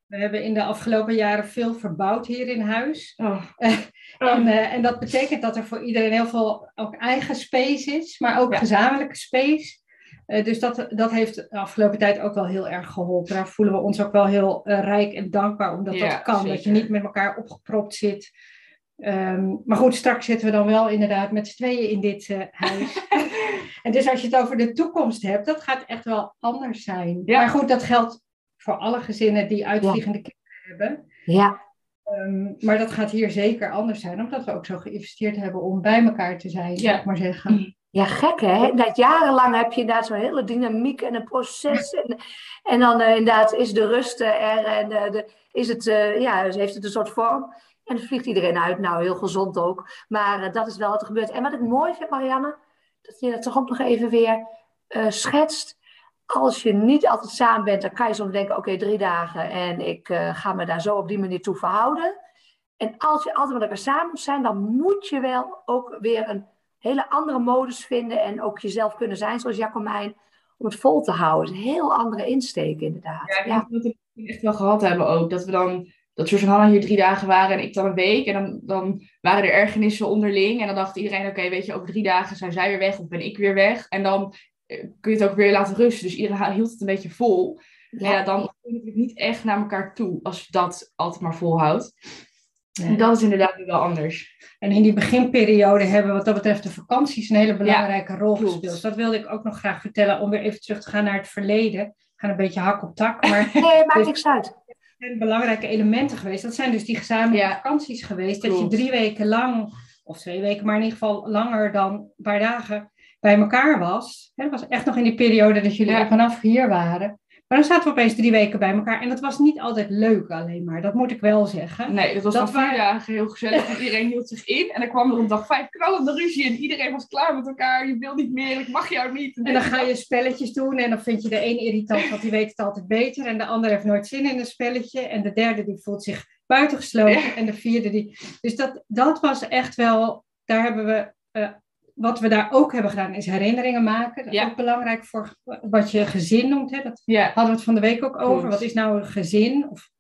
We hebben in de afgelopen jaren veel verbouwd hier in huis. Oh. En, eh, en dat betekent dat er voor iedereen heel veel ook eigen space is, maar ook Ja. gezamenlijke space. Dus dat, dat heeft de afgelopen tijd ook wel heel erg geholpen. Daar voelen we ons ook wel heel rijk en dankbaar omdat Ja, dat kan. Dat je niet met elkaar opgepropt zit. Ehm, maar goed, straks zitten we dan wel inderdaad met z'n tweeën in dit eh, huis. en dus als je het over de toekomst hebt, dat gaat echt wel anders zijn. Ja. Maar goed, dat geldt voor alle gezinnen die uitvliegende kinderen hebben. Ja. Ehm, maar dat gaat hier zeker anders zijn, omdat we ook zo geïnvesteerd hebben om bij elkaar te zijn, Ja. zou ik maar zeggen. Ja, gek hè? Dat jarenlang heb je inderdaad zo'n hele dynamiek en een proces. En, en dan eh, inderdaad is de rust er en eh, de, is het, ja, heeft het een soort vorm. En dan vliegt iedereen uit. Nou, heel gezond ook. Maar eh, dat is wel wat er gebeurt. En wat ik mooi vind, Marianne, dat je dat toch ook nog even weer eh, schetst. Als je niet altijd samen bent, dan kan je soms denken, oké, drie dagen en ik eh, ga me daar zo op die manier toe verhouden. En als je altijd met elkaar samen moet zijn, dan moet je wel ook weer een hele andere modus vinden en ook jezelf kunnen zijn, zoals Jacomijn, om het vol te houden. Het is een heel andere insteek, inderdaad. Ja, ik Ja, denk dat we het echt wel gehad hebben ook. Dat we dan, dat George en Hanna hier drie dagen waren en ik dan een week. En dan, dan waren er ergernissen onderling. En dan dacht iedereen, oké, weet je, over drie dagen zijn zij weer weg of ben ik weer weg. En dan eh, kun je het ook weer laten rusten. Dus iedereen hield het een beetje vol. ja. Ja, dan kom je natuurlijk niet echt naar elkaar toe als je dat altijd maar volhoudt. Nee. En dat is inderdaad nu wel anders. En in die beginperiode hebben wat dat betreft de vakanties een hele belangrijke rol gespeeld. Dus dat wilde ik ook nog graag vertellen, om weer even terug te gaan naar het verleden. We gaan een beetje hak op tak, maar Nee, maakt niks uit. Zijn belangrijke elementen geweest. Dat zijn dus die gezamenlijke Ja. vakanties geweest. Dat je drie weken lang, of twee weken, maar in ieder geval langer dan een paar dagen bij elkaar was. Hè, Dat was echt nog in die periode dat jullie Ja. er vanaf hier waren. Maar dan zaten we opeens drie weken bij elkaar. En dat was niet altijd leuk alleen maar. Dat moet ik wel zeggen. Nee, dat was Dat al vier dagen heel gezellig. want iedereen hield zich in. En dan kwam er op dag vijf knallende ruzie. En iedereen was klaar met elkaar. Je wil niet meer. Ik mag jou niet. En dan ga je spelletjes doen en dan vind je de een irritant, want die weet het altijd beter. En de ander heeft nooit zin in een spelletje. En de derde die voelt zich buitengesloten. Ja. En de vierde die... Dus dat, dat was echt wel... Daar hebben we... eh, wat we daar ook hebben gedaan is herinneringen maken. Dat is Ja. ook belangrijk voor wat je gezin noemt. Hè? Dat Ja, hadden we het van de week ook over. Wat is nou een gezin? Of,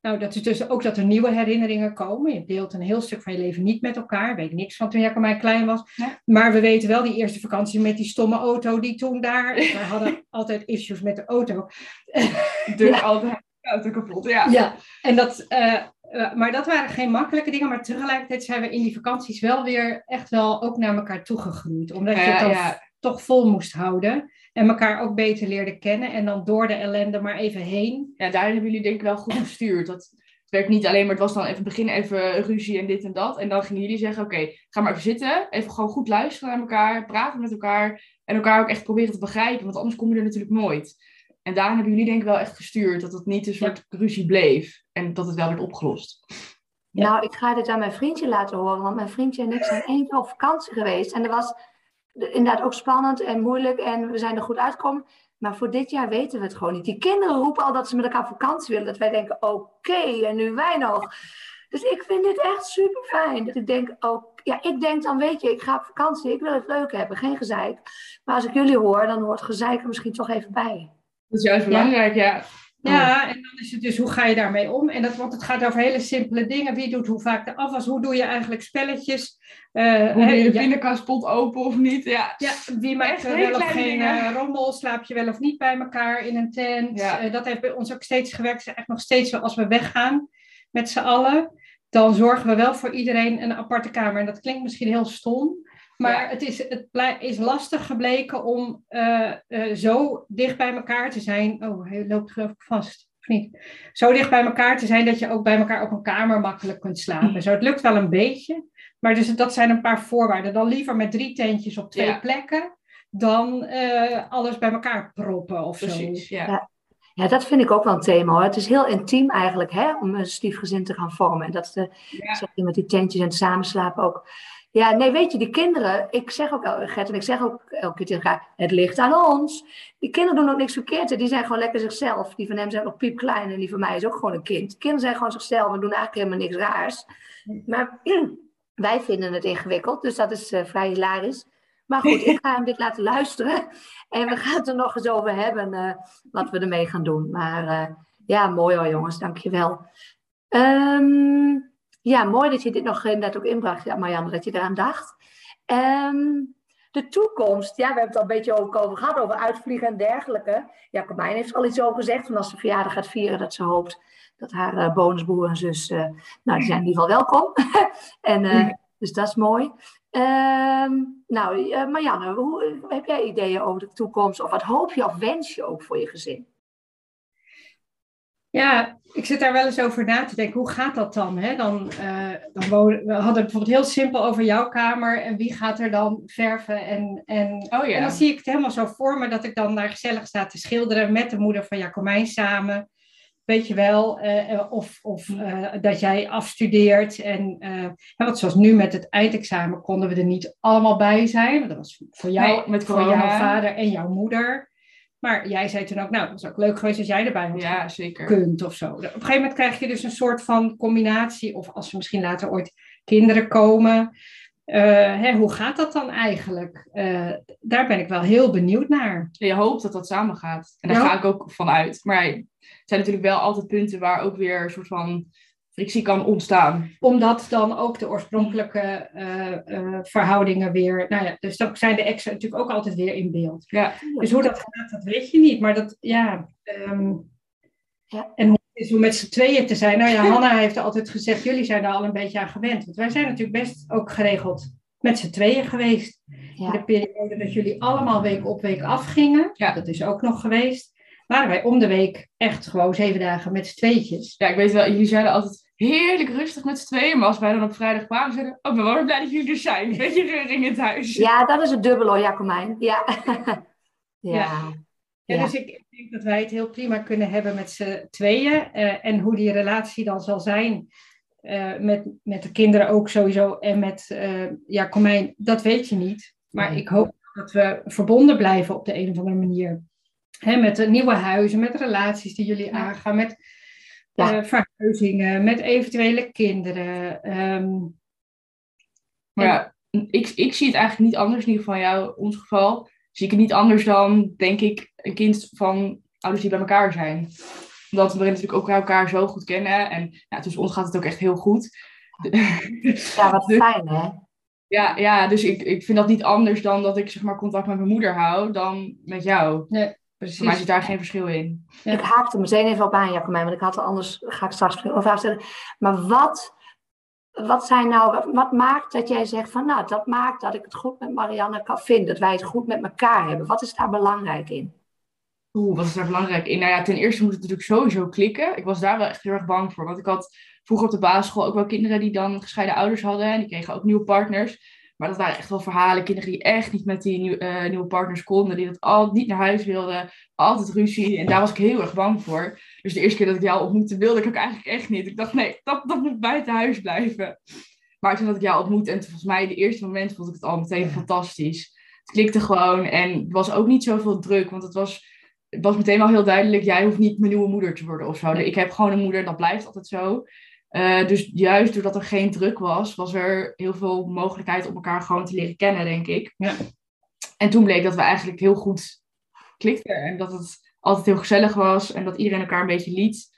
nou, dat is dus ook dat er nieuwe herinneringen komen. Je deelt een heel stuk van je leven niet met elkaar. Ik weet niks van toen Jacob mij klein was. Ja. Maar we weten wel die eerste vakantie met die stomme auto die toen daar... Wij hadden altijd issues met de auto. dus altijd de auto kapot. Ja. Ja, en dat, eh, eh, maar dat waren geen makkelijke dingen. Maar tegelijkertijd zijn we in die vakanties wel weer echt wel ook naar elkaar toegegroeid. Omdat je het dan ja. toch vol moest houden. En elkaar ook beter leerde kennen. En dan door de ellende maar even heen. ja, daarin hebben jullie denk ik wel goed gestuurd. Dat, het werd niet alleen, maar het was dan even begin even ruzie en dit en dat. En dan gingen jullie zeggen, oké, ga maar even zitten. Even gewoon goed luisteren naar elkaar. Praten met elkaar. En elkaar ook echt proberen te begrijpen. Want anders kom je er natuurlijk nooit. En daarin hebben jullie denk ik wel echt gestuurd. Dat het niet een soort ruzie bleef. En dat het wel werd opgelost. Ja. Nou, ik ga dit aan mijn vriendje laten horen, want mijn vriendje en ik zijn één keer op vakantie geweest. En dat was inderdaad ook spannend en moeilijk en we zijn er goed uitgekomen. Maar voor dit jaar weten we het gewoon niet. Die kinderen roepen al dat ze met elkaar vakantie willen. Dat wij denken, oké, en nu wij nog. Dus ik vind dit echt super fijn. Dat ik denk, oh, ja, ik denk dan, weet je, ik ga op vakantie, ik wil het leuk hebben, geen gezeik. Maar als ik jullie hoor, dan hoort gezeik er misschien toch even bij. Dat is juist belangrijk, ja. Ja, en dan is het dus hoe ga je daarmee om? En dat, want het gaat over hele simpele dingen. Wie doet hoe vaak de afwas? Hoe doe je eigenlijk spelletjes? Eh, Hoe doe je de ja, pindakaaspot open of niet? Ja. Ja, wie maakt er wel of geen eh, rommel? Slaap je wel of niet bij elkaar in een tent? Ja. Eh, dat heeft bij ons ook steeds gewerkt. Echt nog steeds zo als we weggaan met z'n allen. Dan zorgen we wel voor iedereen een aparte kamer. En dat klinkt misschien heel stom. Maar Ja. het, is, het is lastig gebleken om eh, eh, zo dicht bij elkaar te zijn. Oh, hij loopt geloof ik vast. Of niet? Zo dicht bij elkaar te zijn dat je ook bij elkaar op een kamer makkelijk kunt slapen. Zo, het lukt wel een beetje. Maar dus dat zijn een paar voorwaarden. Dan liever met drie tentjes op twee Ja. plekken. Dan eh, alles bij elkaar proppen of Precies, zo. ja. Ja. Ja, dat vind ik ook wel een thema hoor. Het is heel intiem eigenlijk hè, om een stiefgezin te gaan vormen. En dat is de, Ja. zeg je met die tentjes en het samenslapen ook. Ja, nee, weet je, die kinderen, ik zeg ook, Gert, en ik zeg ook elke keer tegen het ligt aan ons. Die kinderen doen ook niks verkeerd, die zijn gewoon lekker zichzelf. Die van hem zijn nog piepklein en die van mij is ook gewoon een kind. Kinderen zijn gewoon zichzelf en doen eigenlijk helemaal niks raars. Maar wij vinden het ingewikkeld, dus dat is uh, vrij hilarisch. Maar goed, ik ga hem dit laten luisteren. En we gaan het er nog eens over hebben uh, wat we ermee gaan doen. Maar uh, ja, mooi hoor jongens, dankjewel. Um, ja, mooi dat je dit nog inderdaad ook inbracht, ja, Marianne, dat je eraan dacht. Um, de toekomst, ja, we hebben het al een beetje ook over gehad, over uitvliegen en dergelijke. Ja, Comijn heeft al iets over gezegd, van als ze verjaardag gaat vieren, dat ze hoopt dat haar uh, bonusbroer en zus, uh, nou, die zijn in ieder geval welkom. en, uh, dus dat is mooi. Um, nou, Marianne, hoe, heb jij ideeën over de toekomst? Of wat hoop je of wens je ook voor je gezin? Ja, ik zit daar wel eens over na te denken. Hoe gaat dat dan? Hè? dan, uh, dan wonen, we hadden bijvoorbeeld heel simpel over jouw kamer. En wie gaat er dan verven? En, en, oh, ja. en dan zie ik het helemaal zo voor me dat ik dan daar gezellig sta te schilderen met de moeder van Jacomijn samen. Weet je wel, uh, of, of uh, dat jij afstudeert. En want zoals nu met het eindexamen konden we er niet allemaal bij zijn. Want dat was voor jou, nee, met voor jouw vader en jouw moeder. Maar jij zei toen ook, nou, het was ook leuk geweest als jij erbij had ja, zeker. kunt of zo. Op een gegeven moment krijg je dus een soort van combinatie, of als er misschien later ooit kinderen komen. Uh, hè, hoe gaat dat dan eigenlijk? Uh, daar ben ik wel heel benieuwd naar. Je hoopt dat dat samen gaat. En daar ja. ga ik ook van uit. Maar het zijn natuurlijk wel altijd punten waar ook weer een soort van frictie kan ontstaan. Omdat dan ook de oorspronkelijke uh, uh, verhoudingen weer, nou ja, dus dan zijn de exen natuurlijk ook altijd weer in beeld. Ja. Dus hoe dat gaat, dat weet je niet. Maar dat, ja. Um, ja. En hoe het is om met z'n tweeën te zijn. Nou ja, Hanna heeft altijd gezegd, jullie zijn daar al een beetje aan gewend. Want wij zijn natuurlijk best ook geregeld met z'n tweeën geweest. Ja. In de periode dat jullie allemaal week op week afgingen. Ja. Dat is ook nog geweest waren wij om de week echt gewoon zeven dagen met z'n tweetjes. Ja, ik weet wel, jullie zeiden altijd heerlijk rustig met z'n tweeën. Maar als wij dan op vrijdag kwamen, zeiden oh, ben wel blij dat jullie er zijn. Een beetje reuring in het huis. Ja, dat is het dubbel hoor, Jacomijn. Ja. ja. ja. Ja, dus ik, ik, denk dat wij het heel prima kunnen hebben met z'n tweeën. Uh, en hoe die relatie dan zal zijn uh, met, met de kinderen ook sowieso. En met uh, Jacomijn, dat weet je niet. Maar nee. ik hoop dat we verbonden blijven op de een of andere manier. Hè, met de nieuwe huizen, met relaties die jullie aangaan, met ja. uh, verhuizingen, met eventuele kinderen. Um, maar ja, ik, ik zie het eigenlijk niet anders, in ieder geval jou, ons geval. Zie ik het niet anders dan, denk ik, een kind van ouders die bij elkaar zijn. Omdat we natuurlijk ook elkaar zo goed kennen. En ja, tussen ons gaat het ook echt heel goed. Ja, wat fijn hè? Ja, ja dus ik, ik vind dat niet anders dan dat ik zeg maar contact met mijn moeder hou dan met jou. Nee. Precies. Mij zit daar geen verschil in. Ja. Ik haakte meteen even op aan, Jacomijn, want ik had er anders, ga ik straks een vraag stellen. Maar wat, wat, zijn nou, wat maakt dat jij zegt van, nou, dat maakt dat ik het goed met Marianne kan vinden, dat wij het goed met elkaar hebben. Wat is daar belangrijk in? Oeh, wat is daar belangrijk in? Nou ja, ten eerste moet het natuurlijk sowieso klikken. Ik was daar wel echt heel erg bang voor, want ik had vroeger op de basisschool ook wel kinderen die dan gescheiden ouders hadden en die kregen ook nieuwe partners. Maar dat waren echt wel verhalen. Kinderen die echt niet met die nieuw, uh, nieuwe partners konden. Die dat al niet naar huis wilden. Altijd ruzie. En daar was ik heel erg bang voor. Dus de eerste keer dat ik jou ontmoette, wilde ik ook eigenlijk echt niet. Ik dacht, nee, dat, dat moet buiten huis blijven. Maar toen dat ik jou ontmoette, en volgens mij de eerste moment vond ik het al meteen fantastisch. Het klikte gewoon. En het was ook niet zoveel druk. Want het was, het was meteen wel heel duidelijk, jij hoeft niet mijn nieuwe moeder te worden of zo. Ik heb gewoon een moeder, dat blijft altijd zo. Uh, dus juist doordat er geen druk was, was er heel veel mogelijkheid om elkaar gewoon te leren kennen, denk ik. Ja. En toen bleek dat we eigenlijk heel goed klikten en dat het altijd heel gezellig was en dat iedereen elkaar een beetje liet.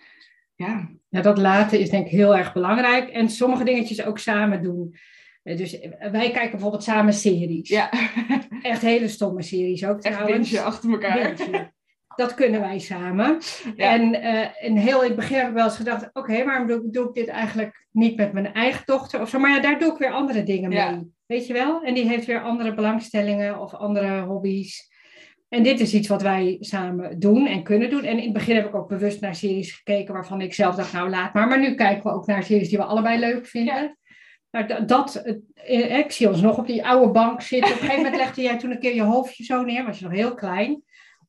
Ja. ja, dat laten is denk ik heel erg belangrijk. En sommige dingetjes ook samen doen. Dus wij kijken bijvoorbeeld samen series. Ja. Echt hele stomme series ook Echt trouwens. achter elkaar. Bintje. Dat kunnen wij samen. Ja. En uh, in heel in het begin heb ik wel eens gedacht: oké, okay, waarom doe, doe, ik dit eigenlijk niet met mijn eigen dochter of zo? Maar ja, daar doe ik weer andere dingen mee. Ja. Weet je wel? En die heeft weer andere belangstellingen of andere hobby's. En dit is iets wat wij samen doen en kunnen doen. En in het begin heb ik ook bewust naar series gekeken waarvan ik zelf dacht: nou, laat maar. Maar nu kijken we ook naar series die we allebei leuk vinden. Ja. Nou, dat, ik zie ons nog op die oude bank zitten. Op een gegeven moment legde jij toen een keer je hoofdje zo neer, was je nog heel klein.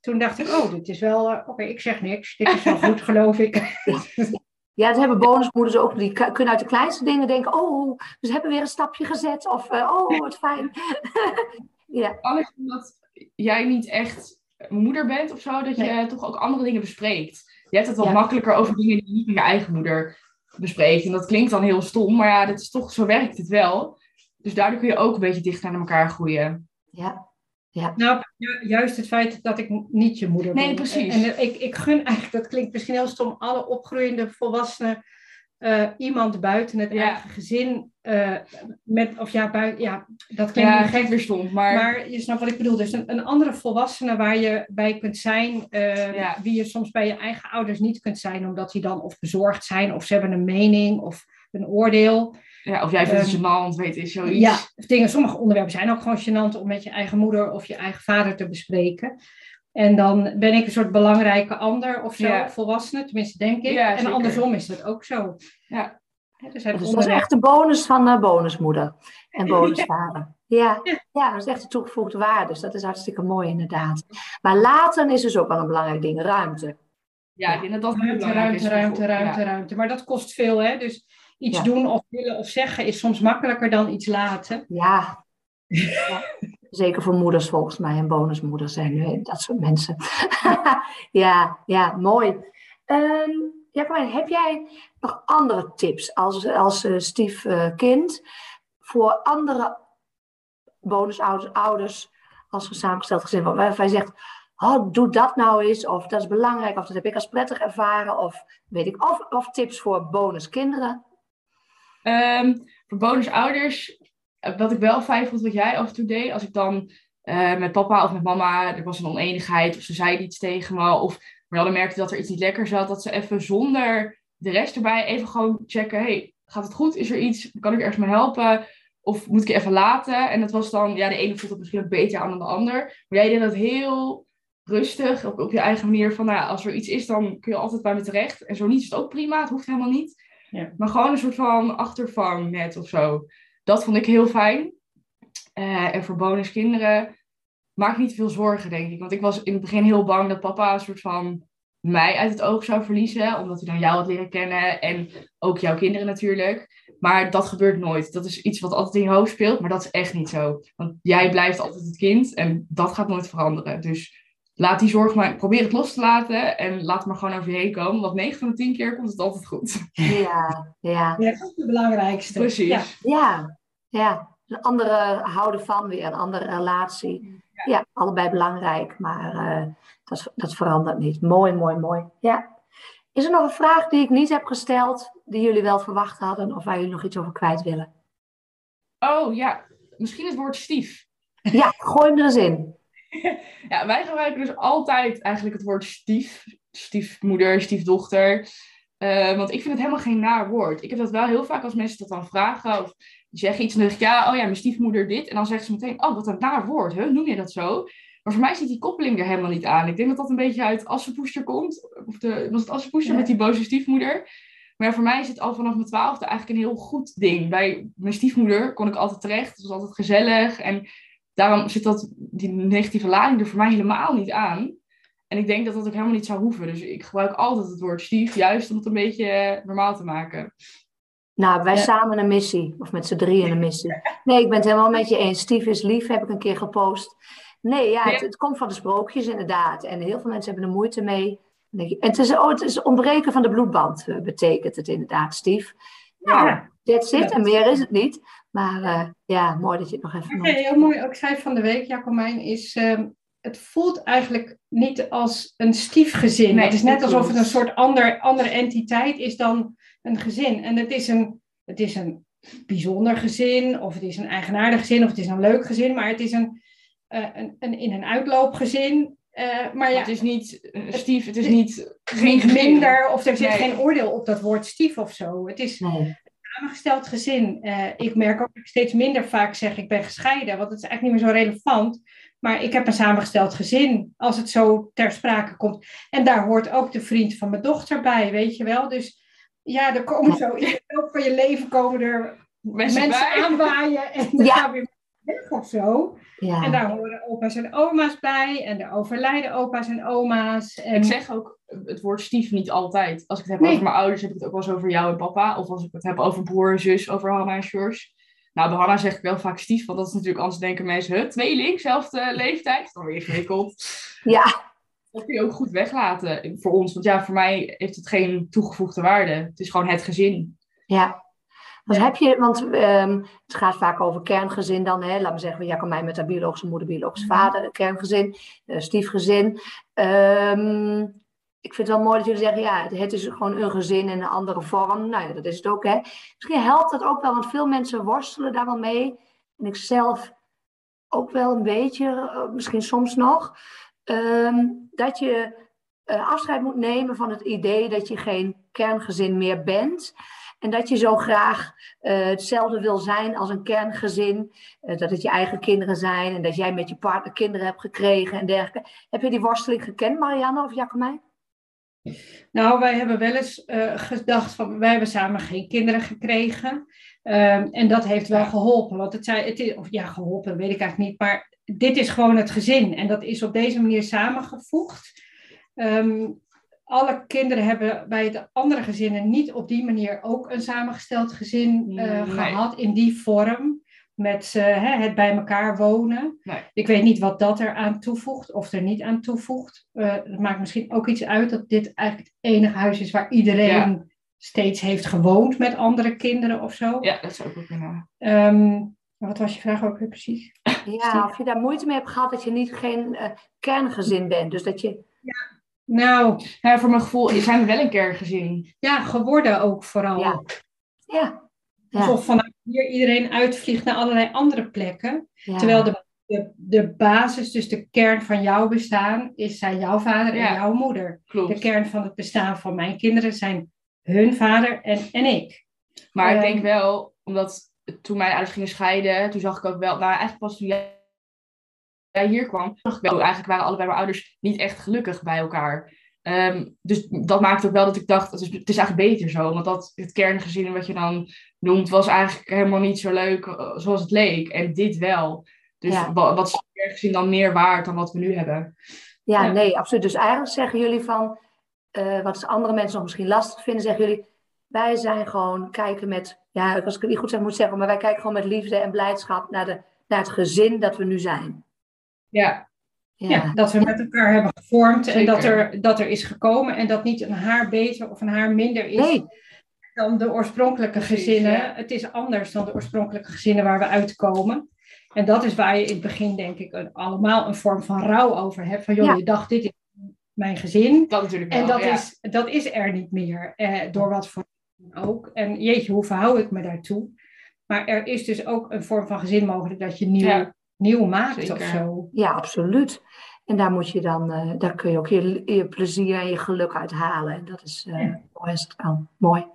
Toen dacht ik, oh, dit is wel, uh, oké, okay, ik zeg niks. Dit is wel goed, geloof ik. Ja, dat hebben bonusmoeders ook. Die kunnen uit de kleinste dingen denken: oh, we hebben weer een stapje gezet. Of uh, oh, wat fijn. ja. Alles omdat jij niet echt moeder bent of zo, dat je toch ook andere dingen bespreekt. Je hebt het wat makkelijker over dingen die je niet met je eigen moeder bespreekt. En dat klinkt dan heel stom, maar ja, dat is toch, zo werkt het wel. Dus daardoor kun je ook een beetje dichter naar elkaar groeien. Ja. Ja. Nou, juist het feit dat ik niet je moeder ben. Nee, precies. En ik, ik gun eigenlijk, dat klinkt misschien heel stom, alle opgroeiende volwassenen uh, iemand buiten het eigen gezin. Uh, met, of ja, buiten, ja, dat klinkt ja, gek weer stond. Maar... maar je snapt wat ik bedoel. Dus een, een andere volwassene waar je bij kunt zijn. Uh, ja. Wie je soms bij je eigen ouders niet kunt zijn. Omdat die dan of bezorgd zijn. Of ze hebben een mening. Of een oordeel. Ja, of jij vindt het um, gênant, weet je, zoiets. Ja, dingen, sommige onderwerpen zijn ook gewoon gênant om met je eigen moeder of je eigen vader te bespreken. En dan ben ik een soort belangrijke ander of zo, ja. volwassene, tenminste denk ik. Ja, en andersom is dat ook zo. Ja. dus, dus dat is echt de bonus van uh, bonusmoeder en bonusvader. Ja. Ja. dat is echt de toegevoegde waarde. Dus dat is hartstikke mooi inderdaad. Maar laten is dus ook wel een belangrijk ding, ruimte. Ja, ik denk dat dat ruimte, ruimte, ruimte, ruimte, ruimte. Maar dat kost veel, hè? Dus iets doen of willen of zeggen is soms makkelijker dan iets laten. Ja. ja. Zeker voor moeders volgens mij en bonusmoeders zijn nu dat soort mensen. ja, ja, mooi. Um, ja, heb jij nog andere tips als, als uh, stiefkind uh, voor andere bonusouders ouders, als samengesteld gezin, waarvan je zegt, oh, doe dat nou eens, of dat is belangrijk, of dat heb ik als prettig ervaren, of weet ik, of, of tips voor bonuskinderen? Um, voor bonusouders, eh, wat ik wel fijn vond wat jij af en toe deed, als ik dan uh, met papa of met mama, er was een oneenigheid, of ze zei iets tegen me, of maar dan merkte dat er iets niet lekker zat, dat ze even zonder de rest erbij even gewoon checken, hey, gaat het goed? Is er iets? Kan ik ergens mee helpen? Of moet ik je even laten? En dat was dan, ja, de ene voelt het misschien ook beter aan dan de ander. Maar jij deed dat heel rustig, op, op je eigen manier. Van, nou, als er iets is, dan kun je altijd bij me terecht. En zo niet is het ook prima, het hoeft helemaal niet. Ja. Maar gewoon een soort van achtervang net of zo. Dat vond ik heel fijn. Uh, en voor bonuskinderen maak niet veel zorgen, denk ik. Want ik was in het begin heel bang dat papa een soort van mij uit het oog zou verliezen. Omdat hij dan jou had leren kennen. En ook jouw kinderen natuurlijk. Maar dat gebeurt nooit. Dat is iets wat altijd in je hoofd speelt. Maar dat is echt niet zo. Want jij blijft altijd het kind. En dat gaat nooit veranderen. Dus laat die zorg maar, probeer het los te laten en laat het maar gewoon over je heen komen. Want 9 van de 10 keer komt het altijd goed. Ja, ja. ja dat is het belangrijkste. Precies. Ja, ja. ja. Een andere houden van weer, een andere relatie. Ja, ja allebei belangrijk, maar uh, dat, dat verandert niet. Mooi, mooi, mooi. Ja. Is er nog een vraag die ik niet heb gesteld, die jullie wel verwacht hadden, of waar jullie nog iets over kwijt willen? Oh ja, misschien het woord stief. Ja, gooi hem er eens in. ja, wij gebruiken dus altijd eigenlijk het woord stief. Stiefmoeder, stiefdochter. Uh, want ik vind het helemaal geen naar woord. Ik heb dat wel heel vaak als mensen dat dan vragen. Of zeggen iets en dan zeg ik, ja, oh ja, mijn stiefmoeder dit. En dan zeggen ze meteen, oh, wat een naar woord. Huh? Noem je dat zo? Maar voor mij zit die koppeling er helemaal niet aan. Ik denk dat dat een beetje uit Assenpoester komt. Of de, was het Assenpoester ja. met die boze stiefmoeder? Maar voor mij is het al vanaf mijn twaalfde eigenlijk een heel goed ding. Bij mijn stiefmoeder kon ik altijd terecht. Het was altijd gezellig. En daarom zit dat, die negatieve lading er voor mij helemaal niet aan. En ik denk dat dat ook helemaal niet zou hoeven. Dus ik gebruik altijd het woord stief, juist om het een beetje eh, normaal te maken. Nou, wij samen een missie, of met z'n drieën een missie. Nee, ik ben het helemaal met je eens. Stief is lief, heb ik een keer gepost. Nee, ja, het, het komt van de sprookjes inderdaad. En heel veel mensen hebben er moeite mee. En het is, oh, het is ontbreken van de bloedband, uh, betekent het inderdaad, Stief. Nou, ja. that's it. En meer is het niet. Maar uh, ja, mooi dat je het nog even... Okay, heel mooi, ook zei van de week, Jacomijn, is... Uh, het voelt eigenlijk niet als een stiefgezin. Nee, het is net alsof het een soort ander, andere entiteit is dan een gezin. En het is een, het is een bijzonder gezin, of het is een eigenaardig gezin, of het is een leuk gezin, maar het is een, uh, een, een in- en uitloopgezin. Uh, maar ja, het is niet stief, het is niet geen minder, of er zit nee. geen oordeel op dat woord stief of zo. Het is nee samengesteld gezin. Uh, ik merk ook dat ik steeds minder vaak zeg ik ben gescheiden, want het is eigenlijk niet meer zo relevant. Maar ik heb een samengesteld gezin als het zo ter sprake komt. En daar hoort ook de vriend van mijn dochter bij, weet je wel. Dus ja, er komen zo in de loop van je leven komen er mensen, mensen aanwaaien. En dan ja. gaan weer weg of zo. Ja. En daar horen opa's en oma's bij. En er overlijden opa's en oma's. En... Ik zeg ook het woord stief niet altijd. Als ik het heb Nee. over mijn ouders, heb ik het ook wel eens over jou en papa. Of als ik het heb over broer en zus, over Hanna en George. Nou, bij Hanna zeg ik wel vaak stief, want dat is natuurlijk, anders denken mensen, huh, tweeling, zelfde leeftijd. Dan weer ingewikkeld. ja, Dat kun je ook goed weglaten voor ons. Want ja, voor mij heeft het geen toegevoegde waarde. Het is gewoon het gezin. ja. Ja. heb je, want ehm, het gaat vaak over kerngezin dan, hè? laat me zeggen, Jacco mij met haar biologische moeder, biologische Mhm. vader, kerngezin, eh, stiefgezin. Ehm, ik vind het wel mooi dat jullie zeggen, ja, het, het is gewoon een gezin in een andere vorm. Nou ja, dat is het ook, hè. Misschien helpt dat ook wel, want veel mensen worstelen daar wel mee. En ik zelf ook wel een beetje, eh, misschien soms nog. Ehm, dat je eh, afscheid moet nemen van het idee dat je geen kerngezin meer bent. En dat je zo graag eh, hetzelfde wil zijn als een kerngezin. Eh, dat het je eigen kinderen zijn en dat jij met je partner kinderen hebt gekregen en dergelijke. Heb je die worsteling gekend, Marianne of Jacomijn? Nou, wij hebben wel eens eh, gedacht van, wij hebben samen geen kinderen gekregen. Ehm, en dat heeft wel geholpen. Want het, zei, het is, of ja, geholpen, weet ik eigenlijk niet. Maar dit is gewoon het gezin. En dat is op deze manier samengevoegd. Ehm, alle kinderen hebben bij de andere gezinnen niet op die manier ook een samengesteld gezin eh, Nee. gehad. In die vorm. Met eh, hè, het bij elkaar wonen. Nee. Ik weet niet wat dat er aan toevoegt of er niet aan toevoegt. Eh, het maakt misschien ook iets uit dat dit eigenlijk het enige huis is waar iedereen Ja. steeds heeft gewoond met andere kinderen of zo. Ja, dat zou ook wel kunnen. Ehm, wat was je vraag ook weer precies? Ja, of je daar moeite mee hebt gehad dat je niet geen eh, kerngezin bent. Dus dat je. Nou, Ja, voor mijn gevoel zijn we wel een kerngezin. ja, geworden ook vooral. Ja. Ja. Ja. Alsof vanuit hier iedereen uitvliegt naar allerlei andere plekken. ja. Terwijl de, de, de basis, dus de kern van jouw bestaan, is zijn jouw vader en jouw moeder. Klopt. De kern van het bestaan van mijn kinderen zijn hun vader en, en ik. Maar ik Ehm, denk wel, omdat toen mijn ouders gingen scheiden, toen zag ik ook wel, nou eigenlijk pas toen jij jij hier kwam, eigenlijk waren allebei mijn ouders niet echt gelukkig bij elkaar. Ehm, dus dat maakte ook wel dat ik dacht, het is, het is eigenlijk beter zo. Want dat, het kerngezin wat je dan noemt, was eigenlijk helemaal niet zo leuk eh, zoals het leek. En dit wel. Dus Ja. wa- wat is het kerngezin dan meer waard dan wat we nu hebben? Ja, Ja. nee, absoluut. Dus eigenlijk zeggen jullie van, eh, wat andere mensen nog misschien lastig vinden, zeggen jullie, wij zijn gewoon kijken met, ja, als ik het niet goed zeg, moet zeggen, maar wij kijken gewoon met liefde en blijdschap naar, de, naar het gezin dat we nu zijn. Ja, Ja. dat we met elkaar hebben gevormd en dat er, dat er is gekomen en dat niet een haar beter of een haar minder is Nee, dan de oorspronkelijke Precies, gezinnen. ja. Het is anders dan de oorspronkelijke gezinnen waar we uitkomen. En dat is waar je in het begin, denk ik, een- allemaal een vorm van rouw over hebt. Van joh, Ja. je dacht, dit is mijn gezin. dat natuurlijk wel. En dat, is, dat is er niet meer, eh, door wat voor ook. En jeetje, hoe verhoud ik me daartoe? Maar er is dus ook een vorm van gezin mogelijk dat je nieuw. Nieuw maakt Zeker. of zo. ja, absoluut. En daar moet je dan, eh, daar kun je ook je, je plezier en je geluk uit halen. En dat is eh, Ja. mooi als het kan. Mooi.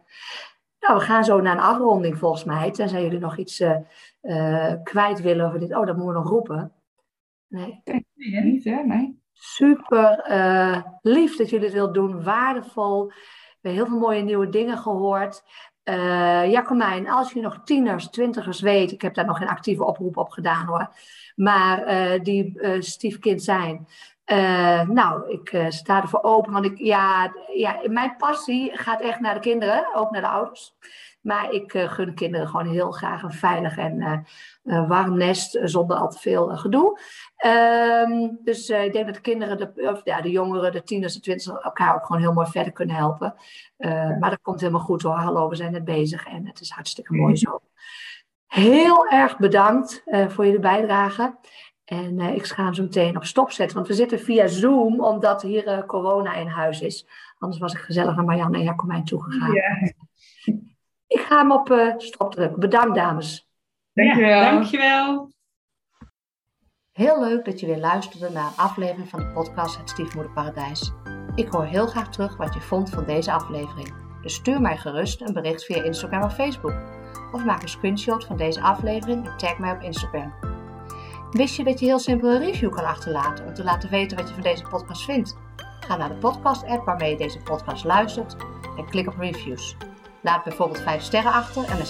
Nou, we gaan zo naar een afronding volgens mij. Tenzij jullie nog iets eh, eh, kwijt willen over dit. Oh, dat moeten we nog roepen. Nee. Niet, hè? Nee. Super eh, lief dat jullie het wilt doen. Waardevol. We hebben heel veel mooie nieuwe dingen gehoord. Eh Jacomijn, als jullie nog tieners, twintigers weet, ik heb daar nog geen actieve oproep op gedaan hoor, maar eh, die eh, stiefkind zijn. Nou, ik sta ervoor open, want ik, ja, ja, mijn passie gaat echt naar de kinderen, ook naar de ouders. Maar ik eh, gun kinderen gewoon heel graag een veilig en eh, warm nest eh, zonder al te veel gedoe. Ehm, dus ik denk dat de kinderen, de, of, ja, de jongeren, de tieners, de twintigers elkaar ook gewoon heel mooi verder kunnen helpen. Maar dat komt helemaal goed hoor. Hallo, we zijn net bezig en het is hartstikke mooi zo. Heel erg bedankt voor jullie bijdrage. En ik ga hem zo meteen op stop zetten, want we zitten via Zoom, omdat hier corona in huis is. Anders was ik gezellig naar Marianne en Jacomijn toegegaan. Ja. Ik ga hem op eh, stop drukken. Bedankt dames. Dankjewel. Ja, dankjewel. Heel leuk dat je weer luisterde naar een aflevering van de podcast Het Stiefmoederparadijs. Ik hoor heel graag terug wat je vond van deze aflevering. Dus stuur mij gerust een bericht via Instagram of Facebook. Of maak een screenshot van deze aflevering en tag mij op Instagram. Wist je dat je heel simpel een review kan achterlaten om te laten weten wat je van deze podcast vindt? Ga naar de podcast-app waarmee je deze podcast luistert en klik op reviews. Laat bijvoorbeeld 5 sterren achter en wil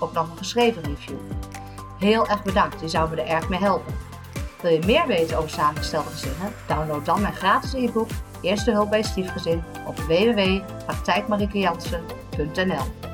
ook nog een geschreven review. heel erg bedankt. Je zou me er erg mee helpen. Wil je meer weten over samengestelde gezinnen? Download dan mijn gratis e-book Eerste hulp bij stiefgezin op www.praktijkmariekejansen.nl